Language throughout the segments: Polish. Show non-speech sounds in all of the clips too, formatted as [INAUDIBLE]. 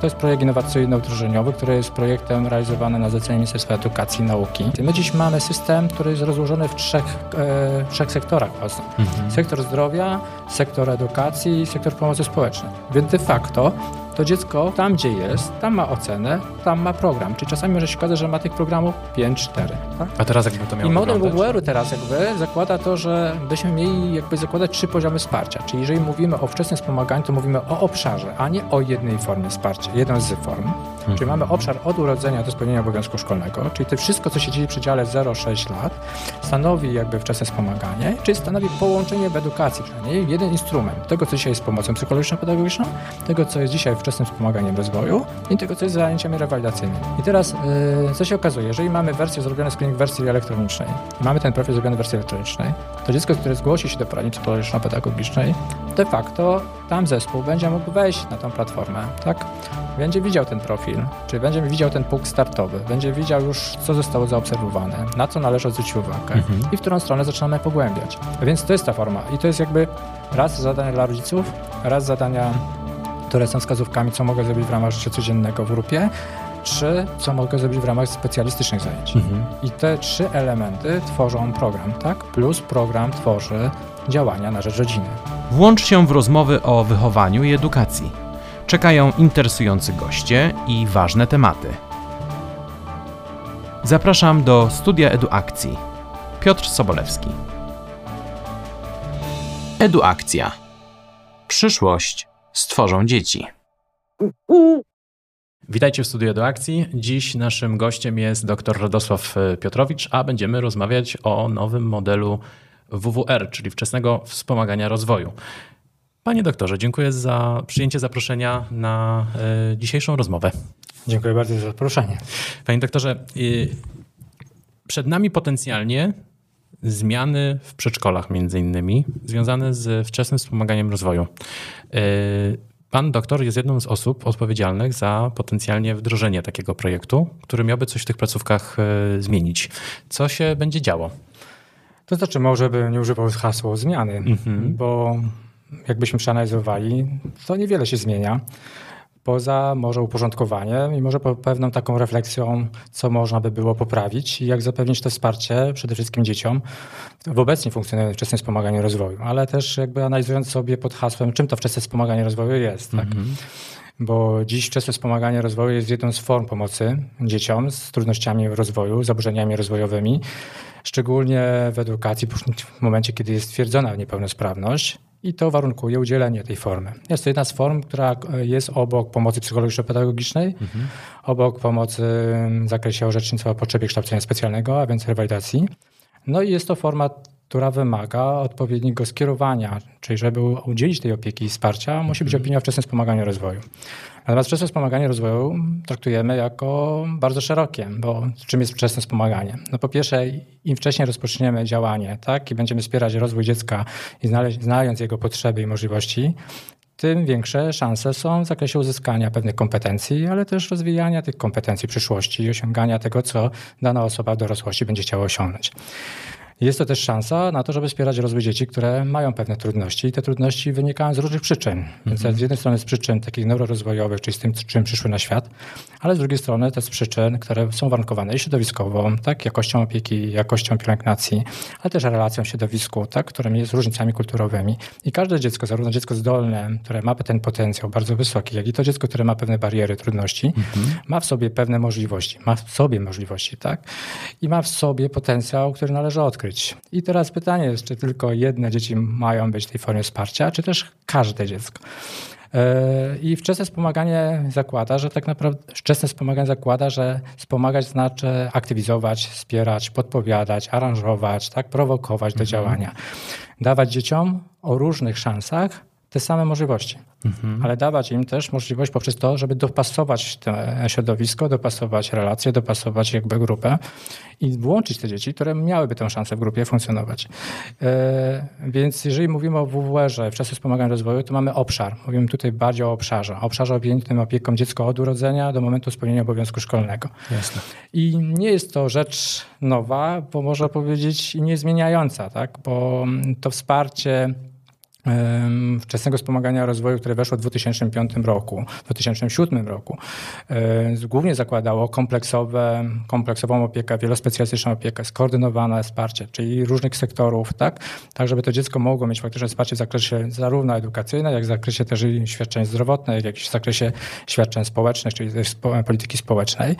To jest projekt innowacyjno-wdrożeniowy, który jest projektem realizowany na zlecenie Ministerstwa Edukacji i Nauki. My dziś mamy system, który jest rozłożony w trzech, e, trzech sektorach. Mhm. Sektor zdrowia, sektor edukacji i sektor pomocy społecznej. Więc de facto to dziecko tam, gdzie jest, tam ma ocenę, tam ma program. Czyli czasami może się okazać, że ma tych programów 5-4. Tak? A teraz jakby to miało I model WWR-u teraz jakby zakłada to, że byśmy mieli jakby zakładać trzy poziomy wsparcia. Czyli jeżeli mówimy o wczesnym wspomaganiu, to mówimy o obszarze, a nie o jednej formie wsparcia, jedną z form. Hmm. Czyli mamy obszar od urodzenia do spełnienia obowiązku szkolnego, czyli to wszystko, co się dzieje przy dziale 0-6 lat, stanowi jakby wczesne wspomaganie, czyli stanowi połączenie w edukacji, przynajmniej jeden instrument tego, co dzisiaj jest pomocą psychologiczno-pedagogiczną, tego, co jest dzisiaj w wczesnym wspomaganiem rozwoju i tego, co jest zajęciami rewalidacyjnymi. I teraz, yy, co się okazuje, jeżeli mamy wersję zrobioną screening w wersji elektronicznej i mamy ten profil zrobiony w wersji elektronicznej, to dziecko, które zgłosi się do poradni psychologiczno-pedagogicznej, de facto tam zespół będzie mógł wejść na tą platformę, tak? Będzie widział ten profil, czyli będzie widział ten punkt startowy, będzie widział już, co zostało zaobserwowane, na co należy zwrócić uwagę mhm. i w którą stronę zaczynamy pogłębiać. Więc to jest ta forma i to jest jakby raz zadania dla rodziców, raz zadania które są wskazówkami, co mogę zrobić w ramach życia codziennego w grupie, czy co mogę zrobić w ramach specjalistycznych zajęć. Mhm. I te trzy elementy tworzą program, tak? Plus program tworzy działania na rzecz rodziny. Włącz się w rozmowy o wychowaniu i edukacji. Czekają interesujący goście i ważne tematy. Zapraszam do studia Eduakcji. Piotr Sobolewski. Eduakcja. Przyszłość stworzą dzieci. Witajcie w studiu do akcji. Dziś naszym gościem jest dr Radosław e, Piotrowicz, a będziemy rozmawiać o nowym modelu WWR, czyli wczesnego wspomagania rozwoju. Panie doktorze, dziękuję za przyjęcie zaproszenia na y, dzisiejszą rozmowę. Dziękuję bardzo za zaproszenie. Panie doktorze, y, przed nami potencjalnie zmiany w przedszkolach między innymi, związane z wczesnym wspomaganiem rozwoju. E, pan doktor jest jedną z osób odpowiedzialnych za potencjalnie wdrożenie takiego projektu, który miałby coś w tych placówkach e, zmienić. Co się będzie działo? To znaczy, może bym nie używał hasła zmiany, mhm. bo jakbyśmy przeanalizowali, to niewiele się zmienia poza może uporządkowaniem i może pewną taką refleksją, co można by było poprawić i jak zapewnić to wsparcie przede wszystkim dzieciom w obecnie funkcjonującym wczesnym wspomaganiu rozwoju, ale też jakby analizując sobie pod hasłem, czym to wczesne wspomaganie rozwoju jest. Tak? Mm -hmm. Bo dziś wczesne wspomaganie rozwoju jest jedną z form pomocy dzieciom z trudnościami rozwoju, zaburzeniami rozwojowymi, szczególnie w edukacji w momencie, kiedy jest stwierdzona niepełnosprawność i to warunkuje udzielenie tej formy. Jest to jedna z form, która e, jest obok pomocy psychologiczno-pedagogicznej, mhm. obok pomocy w zakresie orzecznictwa o potrzebie kształcenia specjalnego, a więc rewalidacji. No i jest to forma, która wymaga odpowiedniego skierowania, czyli żeby udzielić tej opieki i wsparcia, musi być mhm. opinia o wczesnym wspomaganiu rozwoju. Natomiast wczesne wspomaganie rozwoju traktujemy jako bardzo szerokie, bo czym jest wczesne wspomaganie? No po pierwsze, im wcześniej rozpoczniemy działanie tak, i będziemy wspierać rozwój dziecka i znając jego potrzeby i możliwości, tym większe szanse są w zakresie uzyskania pewnych kompetencji, ale też rozwijania tych kompetencji w przyszłości i osiągania tego, co dana osoba w dorosłości będzie chciała osiągnąć. Jest to też szansa na to, żeby wspierać rozwój dzieci, które mają pewne trudności i te trudności wynikają z różnych przyczyn. Więc mhm. z jednej strony z przyczyn takich neurorozwojowych, czyli z tym, czym przyszły na świat, ale z drugiej strony też z przyczyn, które są warunkowane i środowiskowo, tak, jakością opieki, jakością pielęgnacji, ale też relacją w środowisku, tak, którymi jest różnicami kulturowymi. I każde dziecko, zarówno dziecko zdolne, które ma ten potencjał bardzo wysoki, jak i to dziecko, które ma pewne bariery, trudności, mhm. ma w sobie pewne możliwości, ma w sobie możliwości, tak, i ma w sobie potencjał, który należy odkryć odkryć. I teraz pytanie jest, czy tylko jedne dzieci mają być w tej formie wsparcia, czy też każde dziecko. E, I wczesne wspomaganie zakłada, że tak naprawdę wczesne wspomaganie zakłada, że wspomagać znaczy aktywizować, wspierać, podpowiadać, aranżować, tak, prowokować do mhm. działania. Dawać dzieciom o różnych szansach te same możliwości, mhm. ale dawać im też możliwość poprzez to, żeby dopasować to środowisko, dopasować relacje, dopasować jakby grupę i włączyć te dzieci, które miałyby tę szansę w grupie funkcjonować. E, więc jeżeli mówimy o WWR-ze, wczesnym wspomagania rozwoju, to mamy obszar. Mówimy tutaj bardziej o obszarze. Obszarze objętym opieką dziecko od urodzenia do momentu spełnienia obowiązku szkolnego. Jasne. I nie jest to rzecz nowa, bo można powiedzieć i niezmieniająca, tak? bo to wsparcie wczesnego wspomagania rozwoju, które weszło w 2005 roku, w 2007 roku, głównie zakładało kompleksowe, kompleksową opiekę, wielospecjalistyczną opiekę, skoordynowane wsparcie, czyli różnych sektorów, tak, tak żeby to dziecko mogło mieć faktyczne wsparcie w zakresie zarówno edukacyjnym, jak w zakresie też świadczeń zdrowotnych, jak i w zakresie świadczeń społecznych, czyli polityki społecznej.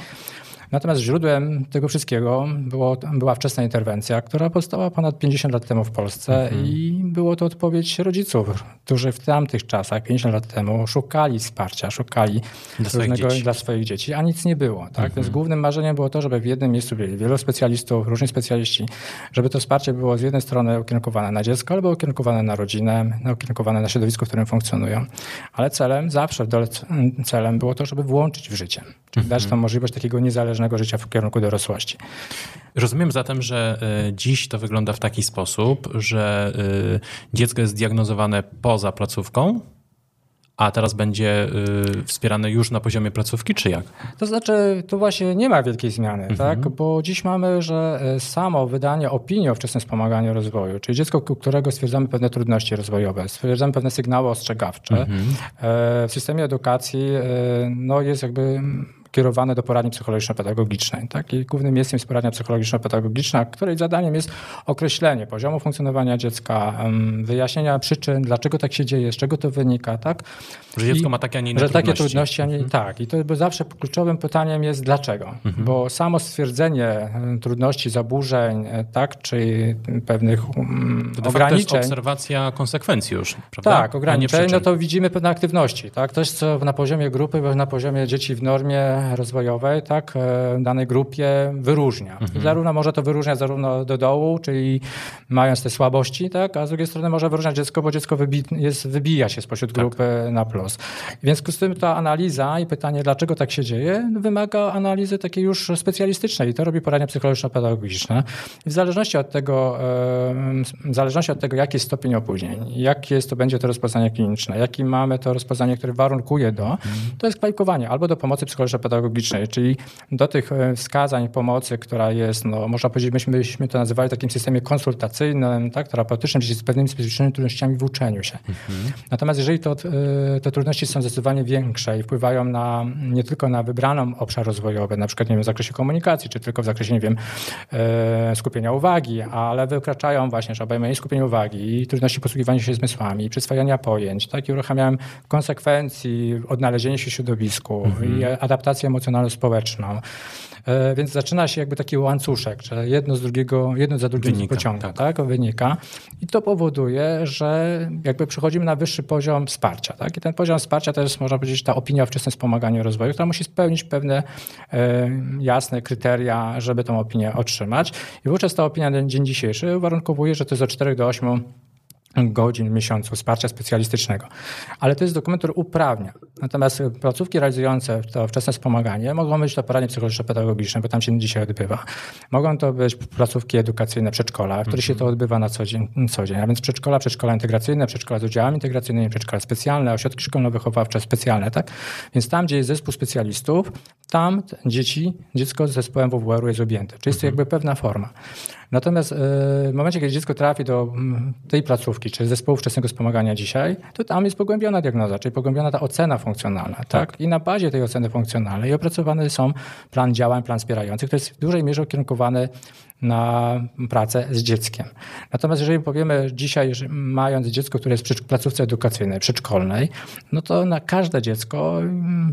Natomiast źródłem tego wszystkiego było, była wczesna interwencja, która powstała ponad 50 lat temu w Polsce mhm. i było to odpowiedź rodziców, którzy w tamtych czasach, 50 lat temu, szukali wsparcia, szukali dla różnego swoich dla swoich dzieci, a nic nie było. Tak? Mhm. Więc głównym marzeniem było to, żeby w jednym miejscu byli wielu specjalistów, różni specjaliści, żeby to wsparcie było z jednej strony ukierunkowane na dziecko, albo ukierunkowane na rodzinę, ukierunkowane na środowisko, w którym funkcjonują. Ale celem, zawsze celem było to, żeby włączyć w życie, czyli mhm. dać tą możliwość takiego niezależnego niezależnego życia w kierunku dorosłości. Rozumiem zatem, że e, dziś to wygląda w taki sposób, że e, dziecko jest diagnozowane poza placówką, a teraz będzie y, wspierane już na poziomie placówki, czy jak? To znaczy, tu właśnie nie ma wielkiej zmiany, mhm. tak? bo dziś mamy, że samo wydanie opinii o wczesnym wspomaganiu rozwoju, czyli dziecko, u którego stwierdzamy pewne trudności rozwojowe, stwierdzamy pewne sygnały ostrzegawcze, mhm. w systemie edukacji no, jest jakby kierowane do poradni psychologiczno-pedagogicznej. Tak? I głównym miejscem jest poradnia psychologiczno-pedagogiczna, której zadaniem jest określenie poziomu funkcjonowania dziecka, wyjaśnienia przyczyn, dlaczego tak się dzieje, z czego to wynika. Tak? Że dziecko I, ma takie, a nie inne że trudności. takie trudności, a nie mhm. tak. I to zawsze kluczowym pytaniem jest dlaczego. Mhm. Bo samo stwierdzenie trudności, zaburzeń, e, tak, czy pewnych um, to ograniczeń. To jest obserwacja konsekwencji już, prawda? Tak, ograniczeń, no to widzimy pewne aktywności. Tak? Jest co na poziomie grupy, na poziomie dzieci w normie rozwojowej, tak, e, danej grupie wyróżnia. Mhm. zarówno może to wyróżniać zarówno do dołu, czyli mając te słabości, tak, a z drugiej strony może wyróżniać dziecko, bo dziecko wybi jest, wybija się spośród tak. grupy na plus. W związku z tym ta analiza i pytanie, dlaczego tak się dzieje, wymaga analizy takiej już specjalistycznej i to robi poradnia psychologiczno-pedagogiczne. I w zależności od tego, w zależności od tego, jaki jest stopień opóźnień, jakie jest, to będzie to rozpoznanie kliniczne, jaki mamy to rozpoznanie, które warunkuje do, mhm. to jest kwalifikowanie albo do pomocy psychologiczno-pedagogicznej, pedagogicznej, czyli do tych e, wskazań pomocy, która jest, no, można powiedzieć, myśmy, myśmy to nazywali takim systemie konsultacyjnym, tak, terapeutycznym, czyli z pewnymi specjalistycznymi trudnościami w uczeniu się. Mhm. Natomiast jeżeli to, e, te trudności są zdecydowanie większe i wpływają na, nie tylko na wybraną obszar rozwojowy, na przykład nie wiem, w zakresie komunikacji, czy tylko w zakresie, nie wiem, e, skupienia uwagi, ale wykraczają właśnie, że obejmują i skupienie uwagi, i trudności posługiwania się zmysłami, przyswajania pojęć, tak, i uruchamiałem konsekwencji odnalezienie się w środowisku mhm. i emocjonalno-społeczną. E, więc zaczyna się jakby taki łańcuszek, że jedno z drugiego, jedno za drugim wynika, pociąga, tak. tak. wynika. I to powoduje, że jakby przechodzimy na wyższy poziom wsparcia. Tak? I ten poziom wsparcia to jest, można powiedzieć, ta opinia o wczesnym wspomaganiu rozwoju, która musi spełnić pewne e, jasne kryteria, żeby tą opinię otrzymać. I wówczas ta opinia na dzień dzisiejszy uwarunkowuje, że to jest od 4 do 8 godzin w miesiącu wsparcia specjalistycznego. Ale to jest dokument, który uprawnia. Natomiast placówki realizujące to wczesne wspomaganie mogą być to poradnie psychologiczno-pedagogiczne, bo tam się dzisiaj odbywa. Mogą to być placówki edukacyjne, przedszkola, w których się to mhm. odbywa na co dzień, co dzień. A więc przedszkola, przedszkola integracyjne, przedszkola z udziałami integracyjnymi, przedszkola specjalne, ośrodki szkolno-wychowawcze specjalne, tak? Więc tam, gdzie jest zespół specjalistów, tam dzieci, dziecko z zespołem WWR-u jest objęte. Czyli jest to mhm. jakby pewna forma. Natomiast e, w momencie, kiedy dziecko trafi do mm, tej placówki, czy zespołu wczesnego wspomagania dzisiaj, to tam jest pogłębiona diagnoza, czyli pogłębiona ta ocena funkcjonalna. Tak? tak? I na bazie tej oceny funkcjonalnej opracowany są plan działań, plan wspierający, który jest w dużej mierze ukierunkowany na pracę z dzieckiem. Natomiast jeżeli powiemy dzisiaj, że mając dziecko, które jest w placówce edukacyjnej, przedszkolnej, no to na każde dziecko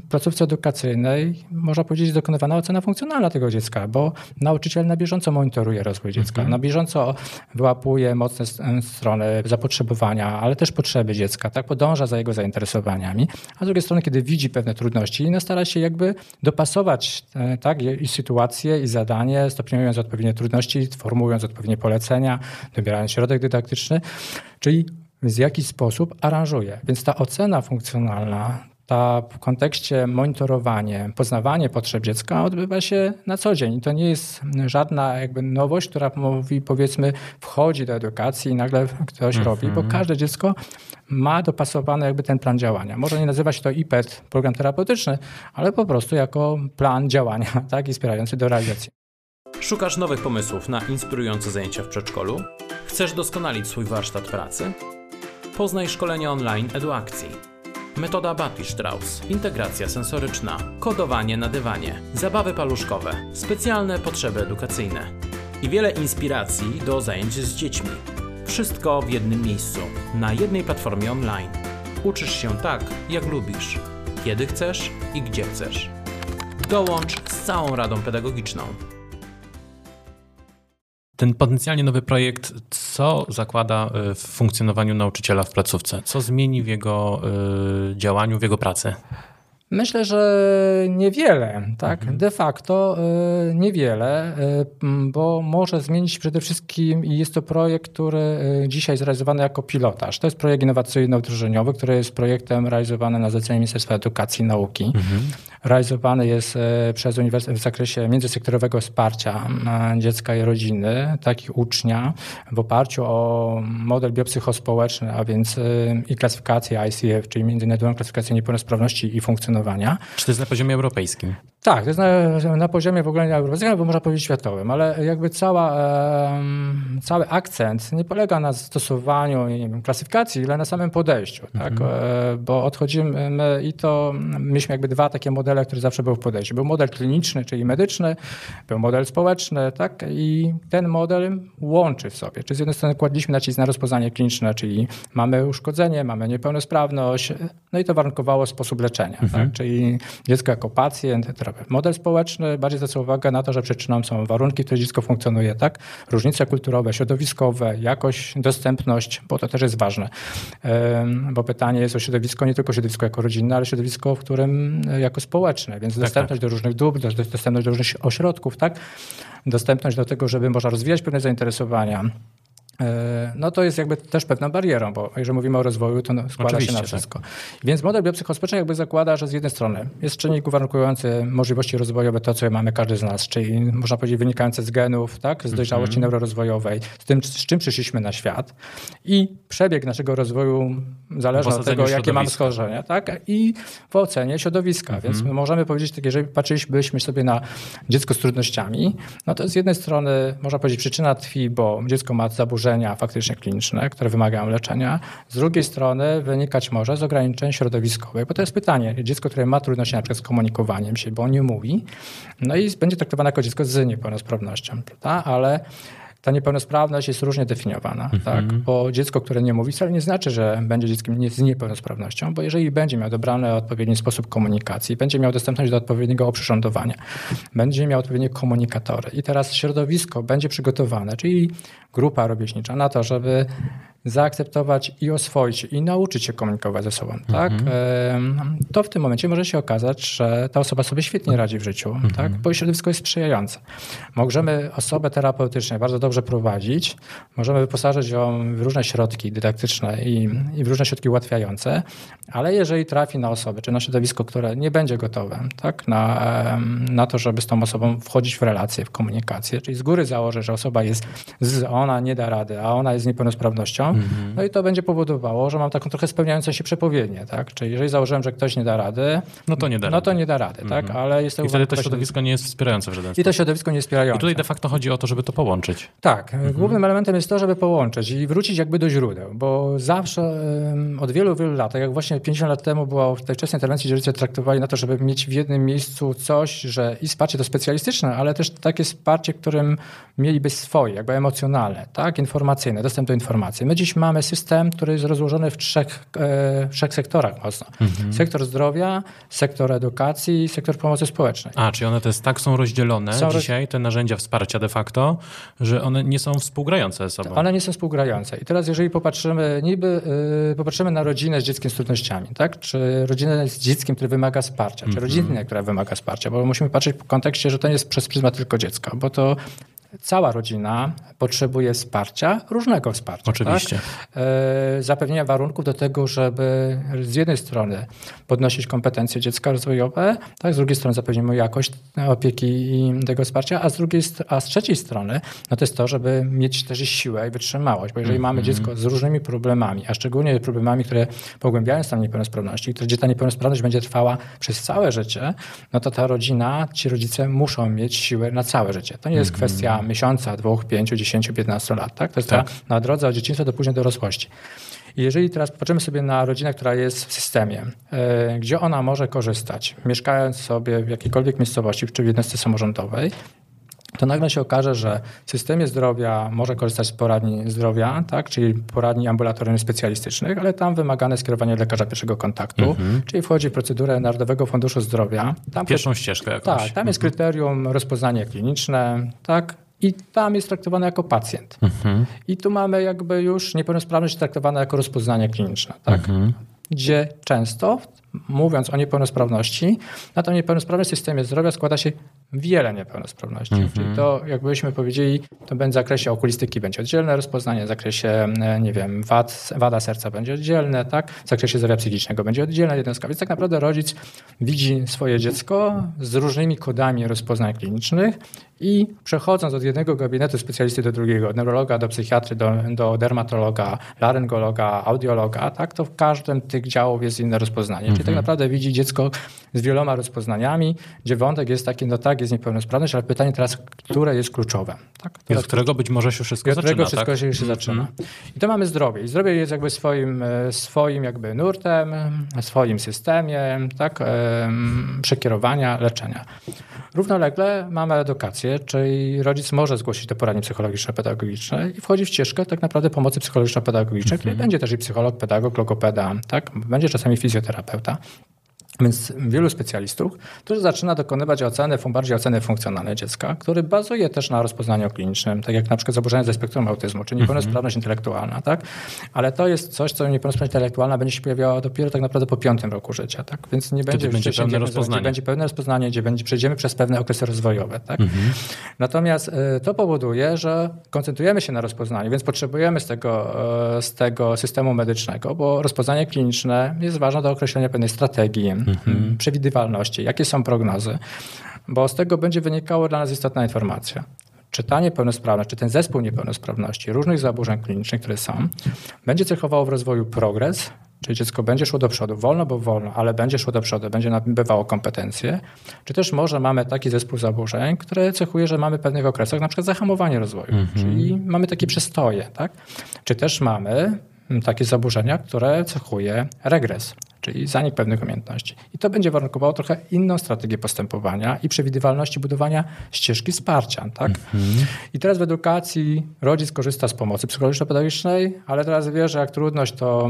w placówce edukacyjnej można powiedzieć dokonywana ocena funkcjonalna tego dziecka, bo nauczyciel na bieżąco monitoruje rozwój dziecka, mhm. na bieżąco wyłapuje mocne strony zapotrzebowania, ale też potrzeby dziecka, tak podąża za jego zainteresowaniami, a z drugiej strony, kiedy widzi pewne trudności, no stara się jakby dopasować e, tak, i sytuację, i zadanie, stopniując odpowiednie trudności trudności, formułując odpowiednie polecenia, dobierając środek dydaktyczny, czyli w jaki sposób aranżuje. Więc ta ocena funkcjonalna, ta w kontekście monitorowanie, poznawanie potrzeb dziecka odbywa się na co dzień. To nie jest żadna jakby nowość, która mówi, powiedzmy, wchodzi do edukacji i nagle ktoś mm -hmm. robi, bo każde dziecko ma dopasowany jakby ten plan działania. Może nie nazywa się to IPED, program terapeutyczny, ale po prostu jako plan działania, tak, i wspierający do realizacji. Szukasz nowych pomysłów na inspirujące zajęcia w przedszkolu? Chcesz doskonalić swój warsztat pracy? Poznaj szkolenia online EduAkcji. Metoda Bapi-Strauss, integracja sensoryczna, kodowanie na dywanie, zabawy paluszkowe, specjalne potrzeby edukacyjne i wiele inspiracji do zajęć z dziećmi. Wszystko w jednym miejscu, na jednej platformie online. Uczysz się tak, jak lubisz, kiedy chcesz i gdzie chcesz. Dołącz z całą radą pedagogiczną. Ten potencjalnie nowy projekt, co zakłada y, w funkcjonowaniu nauczyciela w placówce? Co zmieni w jego y, działaniu, w jego pracy? Myślę, że niewiele, tak? Mhm. De facto y, niewiele, y, bo może zmienić przede wszystkim i jest to projekt, który y, dzisiaj jest realizowany jako pilotaż. To jest projekt innowacyjno-wdrożeniowy, który jest projektem realizowany na zlecenie Ministerstwa Edukacji i Nauki. Mhm. Realizowany jest przez Uniwersytet w zakresie międzysektorowego wsparcia dziecka i rodziny, tak i ucznia, w oparciu o model biopsychospołeczny, a więc i klasyfikację ICF, czyli międzynarodową klasyfikację niepełnosprawności i funkcjonowania czy to jest na poziomie europejskim? Tak, to jest na, na poziomie w ogóle nie europejskim, albo można powiedzieć światowym, ale jakby cała, cały akcent nie polega na stosowaniu nie wiem, klasyfikacji, ale na samym podejściu, tak? mhm. tak? E, bo odchodzimy my i to, mieliśmy jakby dwa takie modele, które zawsze były w podejściu. Był model kliniczny, czyli medyczny, był model społeczny, tak? I ten model łączy w sobie. Czy z jednej strony kładliśmy nacisk na rozpoznanie kliniczne, czyli mamy uszkodzenie, mamy niepełnosprawność, no i to warunkowało sposób leczenia, tak? mhm. tak? Czyli dziecko jako pacjent, Model społeczny bardziej zwraca uwagę na to, że przyczyną są warunki, w których dziecko funkcjonuje, tak? Różnice kulturowe, środowiskowe, jakość, dostępność, bo to też jest ważne. Bo pytanie jest o środowisko, nie tylko środowisko jako rodzinne, ale środowisko, w którym e, jako społeczne, więc tak, dostępność tak. do różnych dóbr, dostępność do różnych ośrodków, tak? Dostępność do tego, żeby można rozwijać pewne zainteresowania no to jest jakby też pewną barierą, bo jeżeli mówimy o rozwoju, to no, składa Oczywiście, się na tak. wszystko. Tak. Więc model biopsychospołeczny jakby zakłada, że z jednej strony jest czynnik uwarunkujący możliwości rozwojowe, to co mamy każdy z nas, czyli można powiedzieć wynikające z genów, tak, z dojrzałości mm -hmm. neurorozwojowej, z tym, z czym przyszliśmy na świat i przebieg naszego rozwoju zależy od tego, jakie mamy schorzenia, tak, i w ocenie środowiska. Mm -hmm. Więc my możemy powiedzieć, tak, jeżeli patrzylibyśmy sobie na dziecko z trudnościami, no to z jednej strony można powiedzieć przyczyna tkwi, bo dziecko ma zaburzenia zaburzenia faktycznie kliniczne, które wymagają leczenia. Z drugiej strony wynikać może z ograniczeń środowiskowych, bo to jest pytanie. Dziecko, które ma trudności na przykład z komunikowaniem się, bo nie mówi, no i będzie traktowane jako dziecko z niepełnosprawnością, prawda? ale ta niepełnosprawność jest różnie definiowana, mm -hmm. tak? bo dziecko, które nie mówi, wcale nie znaczy, że będzie dzieckiem z niepełnosprawnością, bo jeżeli będzie miał dobrany odpowiedni sposób komunikacji, będzie miał dostępność do odpowiedniego oprzyrządowania, będzie miał odpowiednie komunikatory i teraz środowisko będzie przygotowane, czyli grupa rówieśnicza na to, żeby zaakceptować i oswoić i nauczyć się komunikować ze sobą, tak? Mhm. To w tym momencie może się okazać, że ta osoba sobie świetnie radzi w życiu, mhm. tak? Bo środowisko jest sprzyjające. Możemy osobę terapeutycznie bardzo dobrze prowadzić, możemy wyposażyć ją w różne środki dydaktyczne i, i w różne środki ułatwiające, ale jeżeli trafi na osobę, czy na środowisko, które nie będzie gotowe, tak? Na, na to, żeby z tą osobą wchodzić w relacje, w komunikację, czyli z góry założę, że osoba jest, z, ona nie da rady, a ona jest z niepełnosprawnością, Mhm. No i to będzie powodowało, że mam taką trochę spełniającą się przepowiednię, tak? Czyli jeżeli założyłem, że ktoś nie da rady, no to nie da no rady. to nie da rady, tak? mhm. tak? Ale jest to I wtedy to środowisko nie jest wspierające w żaden sposób. I to środowisko nie jest wspierające. I tutaj de facto chodzi o to, żeby to połączyć. Tak. Mhm. Głównym elementem jest to, żeby połączyć i wrócić jakby do źródeł, bo zawsze od wielu, wielu lat, tak jak właśnie 50 lat temu było w tej wczesnej interwencji rodzice traktowali na to, żeby mieć w jednym miejscu coś, że i wsparcie to specjalistyczne, ale też takie wsparcie, którym mieliby swoje, jakby emocjonalne, tak? Informacyjne, dostęp do informacji. My dziś mamy system który jest rozłożony w trzech, e, trzech sektorach mocno. Mhm. Sektor zdrowia, sektor edukacji i sektor pomocy społecznej. A, czyli one też tak są rozdzielone są dzisiaj, te narzędzia wsparcia de facto, że one nie są współgrające ze sobą. One nie są współgrające. I teraz jeżeli popatrzymy, niby y, popatrzymy na rodzinę z dzieckiem z trudnościami, tak? czy rodzinę z dzieckiem, które wymaga wsparcia, mhm. czy rodzinę, która wymaga wsparcia, bo musimy patrzeć w kontekście, że to nie jest przez pryzmat tylko dziecka, bo to cała rodzina potrzebuje wsparcia, różnego wsparcia. Oczywiście. Tak? Zapewnienia warunków do tego, żeby z jednej strony podnosić kompetencje dziecka rozwojowe, tak? z drugiej strony zapewnimy jakość opieki i tego wsparcia, a z, drugiej, a z trzeciej strony no to jest to, żeby mieć też siłę i wytrzymałość, bo jeżeli mm -hmm. mamy mhm. dziecko z różnymi problemami, a szczególnie problemami, które pogłębiają stan niepełnosprawności, gdzie ta niepełnosprawność będzie trwała przez całe życie, no to ta rodzina, ci rodzice muszą mieć siłę na całe życie. To nie jest mm -hmm. kwestia miesiąca, dwóch, pięciu, dziesięciu, piętnastu lat. Tak? To jest tak. Ta, na drodze od dzieciństwa do później dorosłości. I jeżeli teraz popatrzymy sobie na rodzinę, która jest w systemie, e, gdzie ona może korzystać, mieszkając sobie w jakiejkolwiek miejscowości czy w jednostce samorządowej, to nagle się okaże, że w systemie zdrowia może korzystać z poradni zdrowia, tak, czyli poradni ambulatoryjnych specjalistycznych, ale tam wymagane skierowanie lekarza pierwszego kontaktu, mhm. czyli wchodzi w procedurę Narodowego Funduszu Zdrowia. Tam Pierwszą ścieżkę jakąś. Tak, tam jest mhm. kryterium rozpoznanie kliniczne, tak, i tam jest traktowany jako pacjent. Mhm. I tu mamy jakby już niepełnosprawność traktowana jako rozpoznanie kliniczne, tak? Mhm. Gdzie często, mówiąc o niepełnosprawności, na tą niepełnosprawność w systemie zdrowia składa się wiele niepełnosprawności. -hmm. Czyli to, jakbyśmy powiedzieli, to będzie w zakresie okulistyki będzie oddzielne rozpoznanie, w zakresie, e, nie wiem, wad, wada serca będzie oddzielne, tak? w zakresie zdrowia psychicznego będzie oddzielna jednostka. Więc tak naprawdę rodzic widzi swoje dziecko z różnymi kodami rozpoznań klinicznych i przechodząc od jednego gabinetu specjalisty do drugiego, od neurologa do psychiatry, do, do dermatologa, laryngologa, audiologa, tak, to w każdym tych działów jest inne rozpoznanie. Mm -hmm. Czyli tak mhm. naprawdę widzi dziecko z wieloma rozpoznaniami, gdzie wątek jest taki, no tak, jest niepełnosprawność, ale pytanie teraz, które jest kluczowe. Tak? I od którego być może się wszystko od zaczyna. którego wszystko tak? się, się zaczyna. I to mamy zdrowie. I zdrowie jest jakby swoim, e, swoim jakby nurtem, swoim systemie, tak? przekierowania, leczenia. Równolegle mamy edukację, czyli rodzic może zgłosić do poradni psychologiczno-pedagogiczne i wchodzi w ścieżkę tak naprawdę pomocy psychologiczno-pedagogicznej, mhm. będzie też i psycholog, pedagog, logopeda, tak? będzie czasami fizjoterapeuta. Więc wielu specjalistów, którzy zaczyna dokonywać oceny, bardziej oceny funkcjonalnej dziecka, który bazuje też na rozpoznaniu klinicznym, tak jak na przykład zaburzenia ze spektrum autyzmu, czy niepełnosprawność mm -hmm. intelektualna, tak? Ale to jest coś, co niepełnosprawność intelektualna będzie się pojawiała dopiero tak naprawdę po piątym roku życia, tak? Więc nie będzie, będzie pełne rozpoznanie. Gdzie będzie pełne rozpoznanie, gdzie będzie, przejdziemy przez pewne okresy rozwojowe, tak? Mm -hmm. Natomiast y, to powoduje, że koncentrujemy się na rozpoznaniu, więc potrzebujemy z tego, y, z tego systemu medycznego, bo rozpoznanie kliniczne jest ważne do określenia pewnej strategii, mhm. przewidywalności, jakie są prognozy, bo z tego będzie wynikało dla nas istotna informacja. Czy ta niepełnosprawność, czy ten zespół niepełnosprawności, różnych zaburzeń klinicznych, które są, będzie cechowało w rozwoju progres, czyli dziecko będzie szło do przodu, wolno, bo wolno, ale będzie szło do przodu, będzie nabywało kompetencje, czy też może mamy taki zespół zaburzeń, które cechuje, że mamy w pewnych okresach na przykład zahamowanie rozwoju, mm -hmm. czyli mamy takie przestoje, tak? Czy też mamy takie zaburzenia, które cechuje regres, czyli zanik pewnych umiejętności. I to będzie warunkowało trochę inną strategię postępowania i przewidywalności budowania ścieżki wsparcia. Tak? Mhm. I teraz w edukacji rodzic korzysta z pomocy psychologiczno-pedagogicznej, ale teraz wie, że jak trudność, to,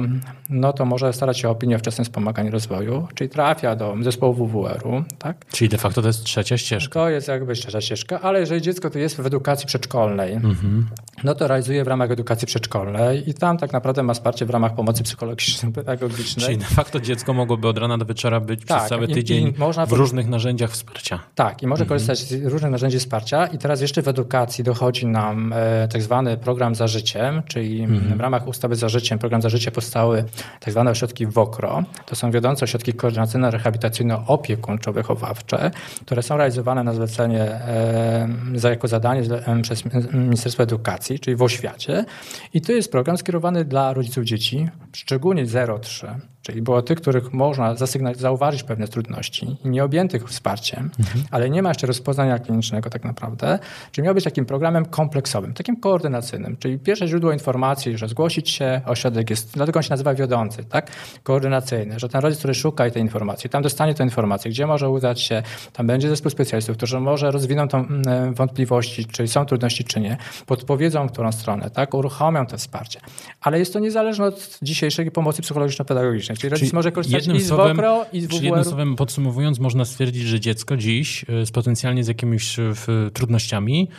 no to może starać się o opinię o wczesnym wspomaganiu rozwoju, czyli trafia do zespołu WWR-u. Tak? Czyli de facto to jest trzecia ścieżka. To jest jakby trzecia ścieżka, ale jeżeli dziecko to jest w edukacji przedszkolnej, mhm. no to realizuje w ramach edukacji przedszkolnej i tam tak naprawdę ma wsparcie w ramach pomocy psychologiczno-pedagogicznej. Czyli de facto dziecko mogłoby od rana do wieczora być tak, przez cały tydzień i, i w różnych narzędziach wsparcia. Tak, i może mhm. korzystać z różnych narzędzi wsparcia. I teraz jeszcze w edukacji dochodzi nam e, tak zwany program za życiem, czyli mhm. w ramach ustawy za życiem, program za życie powstały tak zwane ośrodki WOKRO. To są wiodące ośrodki koordynacyjno-rehabilitacyjno-opiekuńczo-wychowawcze, które są realizowane na zlecenie e, za, jako zadanie przez Ministerstwo Edukacji, czyli w oświacie. I to jest program skierowany dla rodziców dzieci, szczególnie 0-3 Czyli było tych, których można zauważyć pewne trudności i nie objętych wsparciem, mhm. ale nie ma jeszcze rozpoznania klinicznego tak naprawdę. Czyli miał być takim programem kompleksowym, takim koordynacyjnym. Czyli pierwsze źródło informacji, że zgłosić się, ośrodek jest, dlatego on się nazywa wiodący, tak? Koordynacyjny, że ten rodzic, który szuka tej informacji, tam dostanie tę informację, gdzie może udać się, tam będzie zespół specjalistów, którzy może rozwiną tą mm, wątpliwości, czy są trudności, czy nie, podpowiedzą, w którą stronę, tak? Uruchomią to wsparcie. Ale jest to niezależne od dzisiejszej pomocy psychologiczno-pedagogicznej. Czyli rodzic czyli może korzystać i z słowem, WOKRO, i z Czyli jednym słowem podsumowując, można stwierdzić, że dziecko dziś e, z potencjalnie z jakimiś e, trudnościami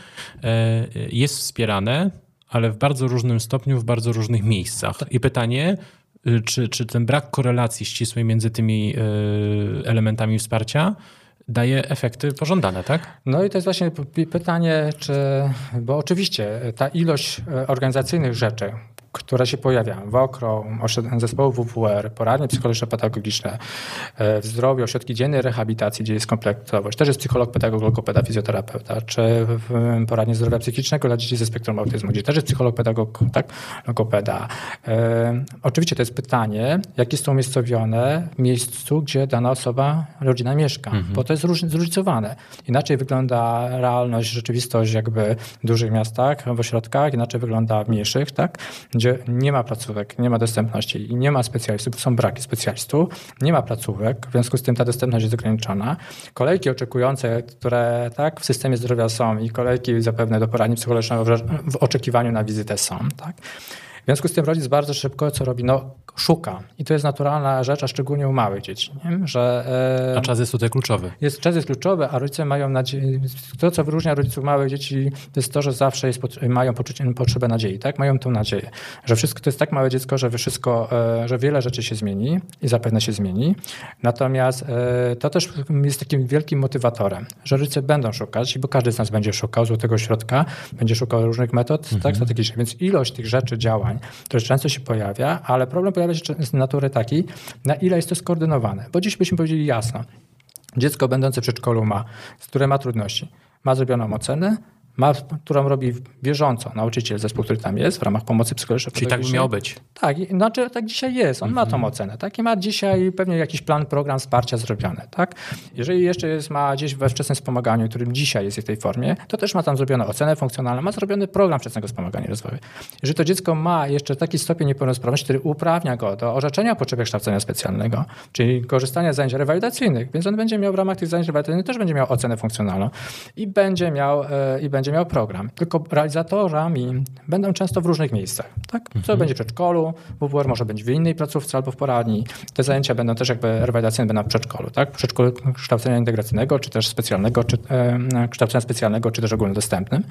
e, jest wspierane, ale w bardzo różnym stopniu, w bardzo różnych miejscach. I pytanie, czy, czy ten brak korelacji ścisłej między tymi elementami wsparcia daje efekty pożądane, tak? No i to jest właśnie pytanie, czy, bo oczywiście ta ilość organizacyjnych rzeczy, które się pojawiają. WOKRO, zespoły WWR, poradnie psychologiczno-pedagogiczne, e, w zdrowiu, ośrodki dziennej rehabilitacji, gdzie jest kompleksowość. Też jest psycholog, pedagog, logopeda, fizjoterapeuta, czy w poradnie zdrowia psychicznego dla dzieci ze spektrum autyzmu, gdzie też jest psycholog, pedagog, tak, logopeda. E, oczywiście to jest pytanie, jakie są umiejscowione w miejscu, gdzie dana osoba, rodzina mieszka, mhm. bo to jest zróżnicowane. Inaczej wygląda realność, rzeczywistość jakby w dużych miastach, w ośrodkach, inaczej wygląda w mniejszych, tak, gdzie nie ma placówek, nie ma dostępności i nie ma specjalistów, są braki specjalistów, nie ma placówek, w związku z tym ta dostępność jest ograniczona. Kolejki oczekujące, które tak w systemie zdrowia są i kolejki zapewne do poradni psychologicznego w oczekiwaniu na wizytę są. Tak? W związku z tym rodzic bardzo szybko co robi? No, szuka. I to jest naturalna rzecz, a szczególnie u małych dzieci. Nie? Że, e, a czas jest tutaj kluczowy. Jest, czas jest kluczowy, a rodzice mają nadzieję. To, co wyróżnia rodziców małych dzieci, to jest to, że zawsze jest, mają poczucie, potrzebę nadziei. Tak? Mają tą nadzieję, że wszystko to jest tak małe dziecko, że wszystko, e, że wiele rzeczy się zmieni i zapewne się zmieni. Natomiast e, to też jest takim wielkim motywatorem, że rodzice będą szukać, bo każdy z nas będzie szukał złotego środka, będzie szukał różnych metod tak, mhm. tak, strategicznych. Więc ilość tych rzeczy, działań, działań, które często się pojawia, ale problem pojawia się z natury takiej, na ile jest to skoordynowane. Bo dziś byśmy powiedzieli jasno, dziecko będące w przedszkolu ma, które ma trudności, ma zrobioną ocenę, ma, którą robi bieżąco nauczyciel, zespół, który tam jest w ramach pomocy psychologicznej. Czyli tak by miało być. Tak, znaczy tak dzisiaj jest. On ma tą mhm. ocenę. Tak? I ma dzisiaj pewnie jakiś plan, program wsparcia zrobiony. Tak? Jeżeli jeszcze jest, ma gdzieś we wczesnym wspomaganiu, którym dzisiaj jest w tej formie, to też ma tam zrobioną ocenę funkcjonalną, ma zrobiony program wczesnego wspomagania rozwoju. Jeżeli to dziecko ma jeszcze taki stopień niepełnosprawności, który uprawnia go do orzeczenia o potrzebie kształcenia specjalnego, czyli korzystania z zajęć rewalidacyjnych, więc on będzie miał w ramach tych zajęć rewalidacyjnych też będzie miał ocenę funkcjonalną i będzie miał, e, i będzie będzie miał program. Tylko realizatorami będą często w różnych miejscach. Tak? Co mhm. będzie w przedszkolu, WWR może być w innej placówce albo w poradni. Te zajęcia będą też jakby rewalidacyjne będą w przedszkolu. Tak? W przedszkolu kształcenia integracyjnego, czy też specjalnego, czy e, kształcenia specjalnego, czy też ogólnodostępnym.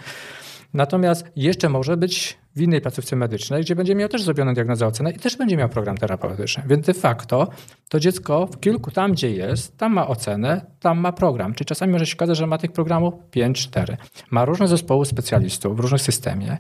Natomiast jeszcze może być w innej placówce medycznej, gdzie będzie miał też zrobioną diagnozę ocenę i też będzie miał program terapeutyczny. Więc de facto to dziecko w kilku, tam gdzie jest, tam ma ocenę, tam ma program. Czyli czasami może się okazać, że ma tych programów 5-4. Ma różne zespoły specjalistów w różnym systemie.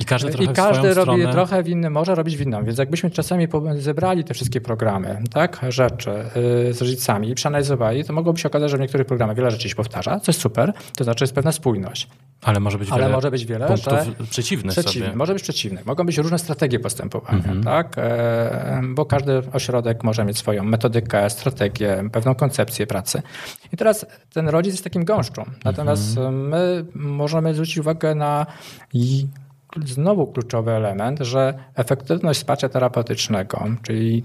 I każdy, trochę I każdy robi stronę. trochę w innym, może robić w inną. Więc jakbyśmy czasami zebrali te wszystkie programy, tak, rzeczy yy, z rodzicami i przeanalizowali, to mogłoby się okazać, że w niektórych programach wiele rzeczy się powtarza, co jest super, to znaczy jest pewna spójność. Ale może być Ale wiele, może być wiele punktów przeciwnych przeciwne. Może być przeciwne. Mogą być różne strategie postępowania, mhm. tak? E, bo każdy ośrodek może mieć swoją metodykę, strategię, pewną koncepcję pracy. I teraz ten rodzic jest takim gąszczą. Natomiast mhm. my możemy zwrócić uwagę na i znowu kluczowy element, że efektywność wsparcia terapeutycznego, czyli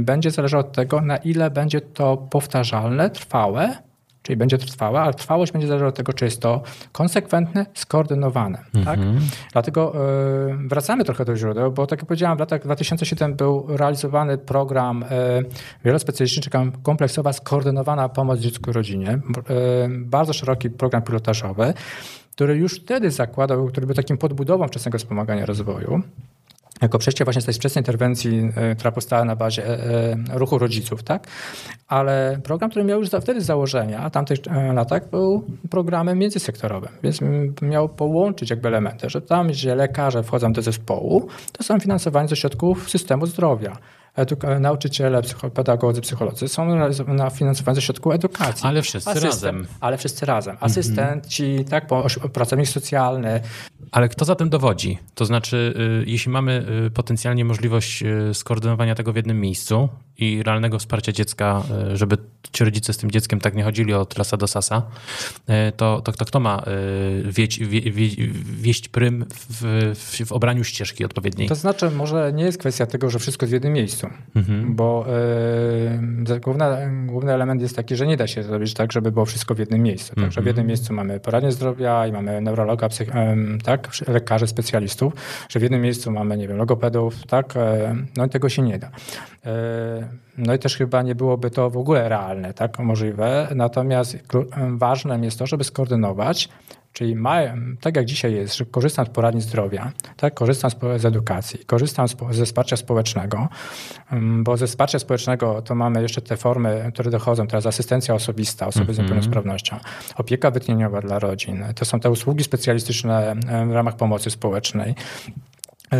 będzie zależała od tego, na ile będzie to powtarzalne, trwałe czyli będzie trwała, ale trwałość będzie zależała od tego, czy jest to konsekwentne, skoordynowane. Tak? Mhm. Tak? Dlatego y, wracamy trochę do źródeł, bo tak jak powiedziałem, w latach 2007 był realizowany program y, wielospecjalistyczny, kompleksowa, skoordynowana pomoc dziecku i rodzinie. Y, bardzo szeroki program pilotażowy, który już wtedy zakładał, który był takim podbudową wczesnego wspomagania rozwoju jako przejście właśnie z tej wczesnej interwencji, e, która powstała na bazie e, e, ruchu rodziców, tak? Ale program, który miał już wtedy założenia, a tamtych latach był programem międzysektorowym, więc miał połączyć jakby elementy, że tam, gdzie lekarze wchodzą do zespołu, to są finansowani ze środków systemu zdrowia nauczyciele, pedagodzy, psycholodzy są na finansowani ze środków edukacji. Ale wszyscy Asystent, razem. Ale wszyscy razem. Asystenci, mm -hmm. tak, pracownik socjalny. Ale kto za tym dowodzi? To znaczy, y, jeśli mamy y, potencjalnie możliwość y, skoordynowania tego w jednym miejscu i realnego wsparcia dziecka, żeby ci rodzice z tym dzieckiem tak nie chodzili od lasa do sasa, to, to, to kto ma wieść, wie, wie, wieść prym w, w, w obraniu ścieżki odpowiedniej? To znaczy, może nie jest kwestia tego, że wszystko jest w jednym miejscu mhm. bo główna, główny element jest taki, że nie da się zrobić tak, żeby było wszystko w jednym miejscu. Mhm. Także w jednym miejscu mamy poradnię zdrowia i mamy neurologa, psych, tak, lekarzy, specjalistów, że w jednym miejscu mamy, nie wiem, logopedów, tak, no i tego się nie da. No i też chyba nie byłoby to w ogóle realne, tak, możliwe. Natomiast ważne jest to, żeby skoordynować Czyli tak jak dzisiaj jest, że korzystam z poradni zdrowia, tak, korzystam z edukacji, korzystam ze wsparcia społecznego, mm, bo ze wsparcia społecznego to mamy jeszcze te formy, które dochodzą teraz, asystencja osobista osoby mm -hmm. z mhm. niepełnosprawnością, opieka wytchnieniowa dla rodzin, to są te usługi specjalistyczne w ramach pomocy społecznej. Yy,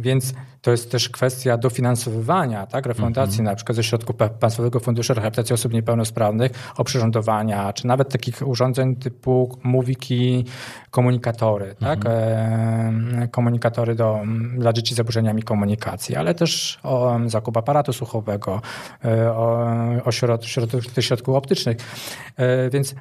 więc to jest też kwestia dofinansowywania, tak, refundacji mm -hmm. na przykład ze środków Państwowego Funduszu Rehabilitacji Osób Niepełnosprawnych, oprzyrządowania, czy nawet takich urządzeń typu mówiki, komunikatory, mm -hmm. tak, e, komunikatory do, dla dzieci z zaburzeniami komunikacji, ale też o zakup aparatu słuchowego, e, o, o środ, środ, środków optycznych. E, więc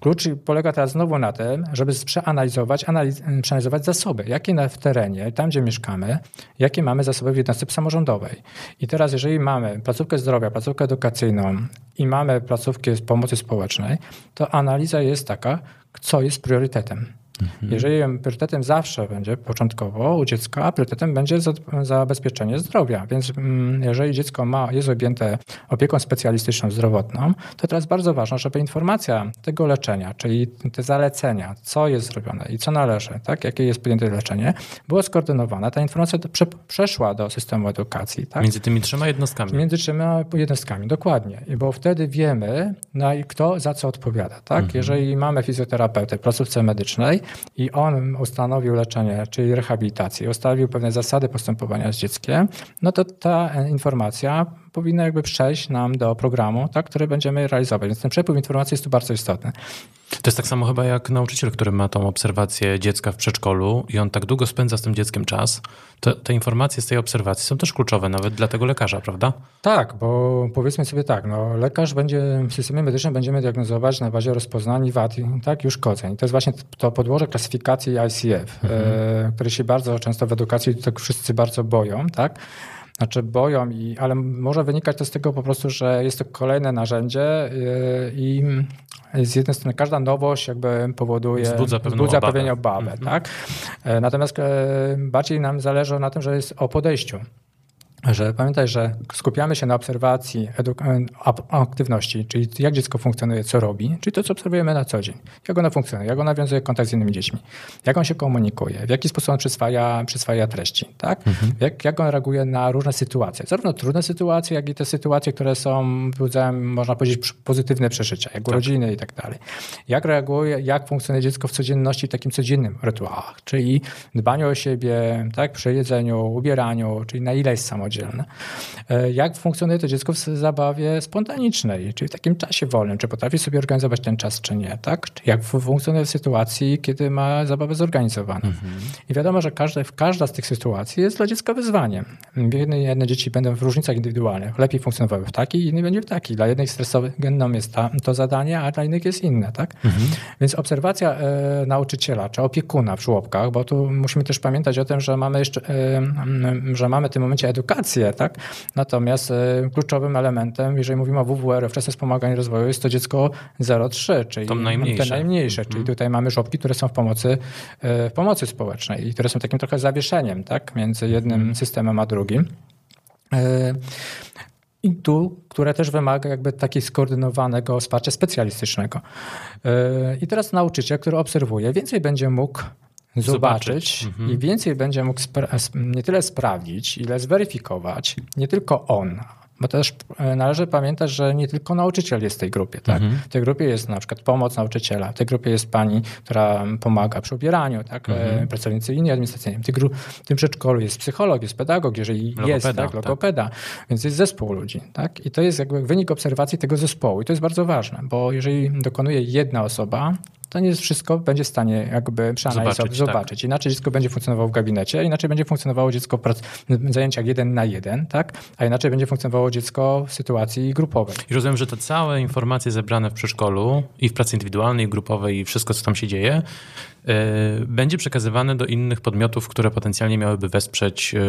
klucz polega teraz znowu na tym, żeby przeanalizować, analiz, przeanalizować zasoby, jakie na, w terenie, tam gdzie mieszkamy, jakie mamy zasoby w jednostce samorządowej. I teraz, jeżeli mamy placówkę zdrowia, placówkę edukacyjną i mamy placówkę pomocy społecznej, to analiza jest taka, co jest priorytetem. Mhm. Jeżeli priorytetem zawsze będzie początkowo u dziecka, priorytetem będzie zabezpieczenie zdrowia. Więc mm, jeżeli dziecko ma, jest objęte opieką specjalistyczną zdrowotną, to teraz bardzo ważne, żeby informacja tego leczenia, czyli te zalecenia, co jest zrobione i co należy, tak, jakie jest podjęte leczenie, było skoordynowane. Ta informacja prze, przeszła do systemu edukacji. Tak? Między tymi trzema jednostkami. Między trzema jednostkami, dokładnie. Bo wtedy wiemy, no, kto za co odpowiada. Tak? Mhm. Jeżeli mamy fizjoterapeutę w placówce medycznej, i on ustanowił leczenie, czyli rehabilitację, ustanowił pewne zasady postępowania z dzieckiem, no to ta informacja powinna jakby przejść nam do programu, tak, który będziemy realizować. Więc ten przepływ informacji jest tu bardzo istotny. To jest tak samo chyba jak nauczyciel, który ma tą obserwację dziecka w przedszkolu i on tak długo spędza z tym dzieckiem czas, to te informacje z tej obserwacji są też kluczowe nawet dla tego lekarza, prawda? Tak, bo powiedzmy sobie tak, no, lekarz będzie w systemie medycznym będziemy diagnozować na bazie rozpoznań wad, tak, już kodzeń. To jest właśnie to podłoże klasyfikacji ICF, mhm. e, które się bardzo często w edukacji tak wszyscy bardzo boją, tak? Znaczy boją, i, ale może wynikać to z tego po prostu, że jest to kolejne narzędzie y, i z jednej strony każda nowość jakby powoduje, wzbudza, wzbudza pewną obawę. Mhm. Tak? E, natomiast e, bardziej nam zależy na tym, że jest o podejściu że pamiętaj, że skupiamy się na obserwacji aktywności, czyli jak dziecko funkcjonuje, co robi, czyli to, co obserwujemy na co dzień. Jak ono funkcjonuje, jak ono nawiązuje kontakt z innymi dziećmi, jak on się komunikuje, w jaki sposób on przyswaja, przyswaja treści, tak? Mhm. Jak, jak on reaguje na różne sytuacje, zarówno trudne sytuacje, jak i te sytuacje, które są, można powiedzieć, pozytywne przeżycia, jak tak. urodziny i tak dalej. Jak reaguje, jak funkcjonuje dziecko w codzienności, w takim codziennym rytuałach, czyli dbaniu o siebie, tak, przy jedzeniu, ubieraniu, czyli na ile jest samodzielny, samodzielne. E, jak funkcjonuje to dziecko w zabawie spontanicznej, czyli w takim czasie wolnym, czy potrafi sobie organizować ten czas, czy nie, tak? Jak funkcjonuje w sytuacji, kiedy ma zabawę zorganizowaną. Mhm. I wiadomo, że każde, każda z tych sytuacji jest dla dziecka wyzwaniem. Jedne, jedne dzieci będą w różnicach indywidualnych, lepiej funkcjonowały w takiej, inny będzie w takiej. Dla jednych stresowych gennom jest ta, to zadanie, a dla innych jest inne, tak? Mhm. Więc obserwacja e, nauczyciela, czy opiekuna w żłobkach, bo tu musimy też pamiętać o tym, że mamy jeszcze, e, że mamy w tym momencie edukację, tak? Natomiast y, kluczowym elementem, jeżeli mówimy o WWR, wczesne wspomaganie rozwoju, jest to dziecko 0,3, czyli to najmniejsze. te najmniejsze, czyli mhm. tutaj mamy żłobki, które są w pomocy, y, w pomocy społecznej i które są takim trochę zawieszeniem, tak? Między jednym mhm. systemem a drugim. Y, I tu, które też wymaga jakby takiego skoordynowanego wsparcia specjalistycznego. I teraz nauczyciel, który obserwuje, więcej będzie mógł zobaczyć, mhm. i więcej będzie mógł nie tyle sprawdzić, ile zweryfikować, nie tylko on, bo też e, należy pamiętać, że nie tylko nauczyciel jest w tej grupie. Tak? Mhm. W tej grupie jest na przykład pomoc nauczyciela, w tej grupie jest pani, która pomaga przy ubieraniu, tak? E, mhm. pracownicy inni administracyjni. W, tej w tym przedszkolu jest psycholog, jest pedagog, jeżeli logopeda, jest, tak? tak? logopeda, tak. więc jest zespół ludzi. Tak? I to jest jakby wynik obserwacji tego zespołu i to jest bardzo ważne, bo jeżeli dokonuje jedna osoba, to nie wszystko będzie w stanie jakby przeanalizować, zobaczyć. Tak. zobaczyć. Tak. Inaczej dziecko będzie funkcjonowało w gabinecie, inaczej będzie funkcjonowało dziecko w zajęciach jeden na jeden, tak? a inaczej będzie funkcjonowało dziecko w sytuacji grupowej. I rozumiem, że te całe informacje zebrane w przedszkolu i w pracy indywidualnej, grupowej i wszystko, co tam się dzieje, yy, będzie przekazywane do innych podmiotów, które potencjalnie miałyby wesprzeć yy,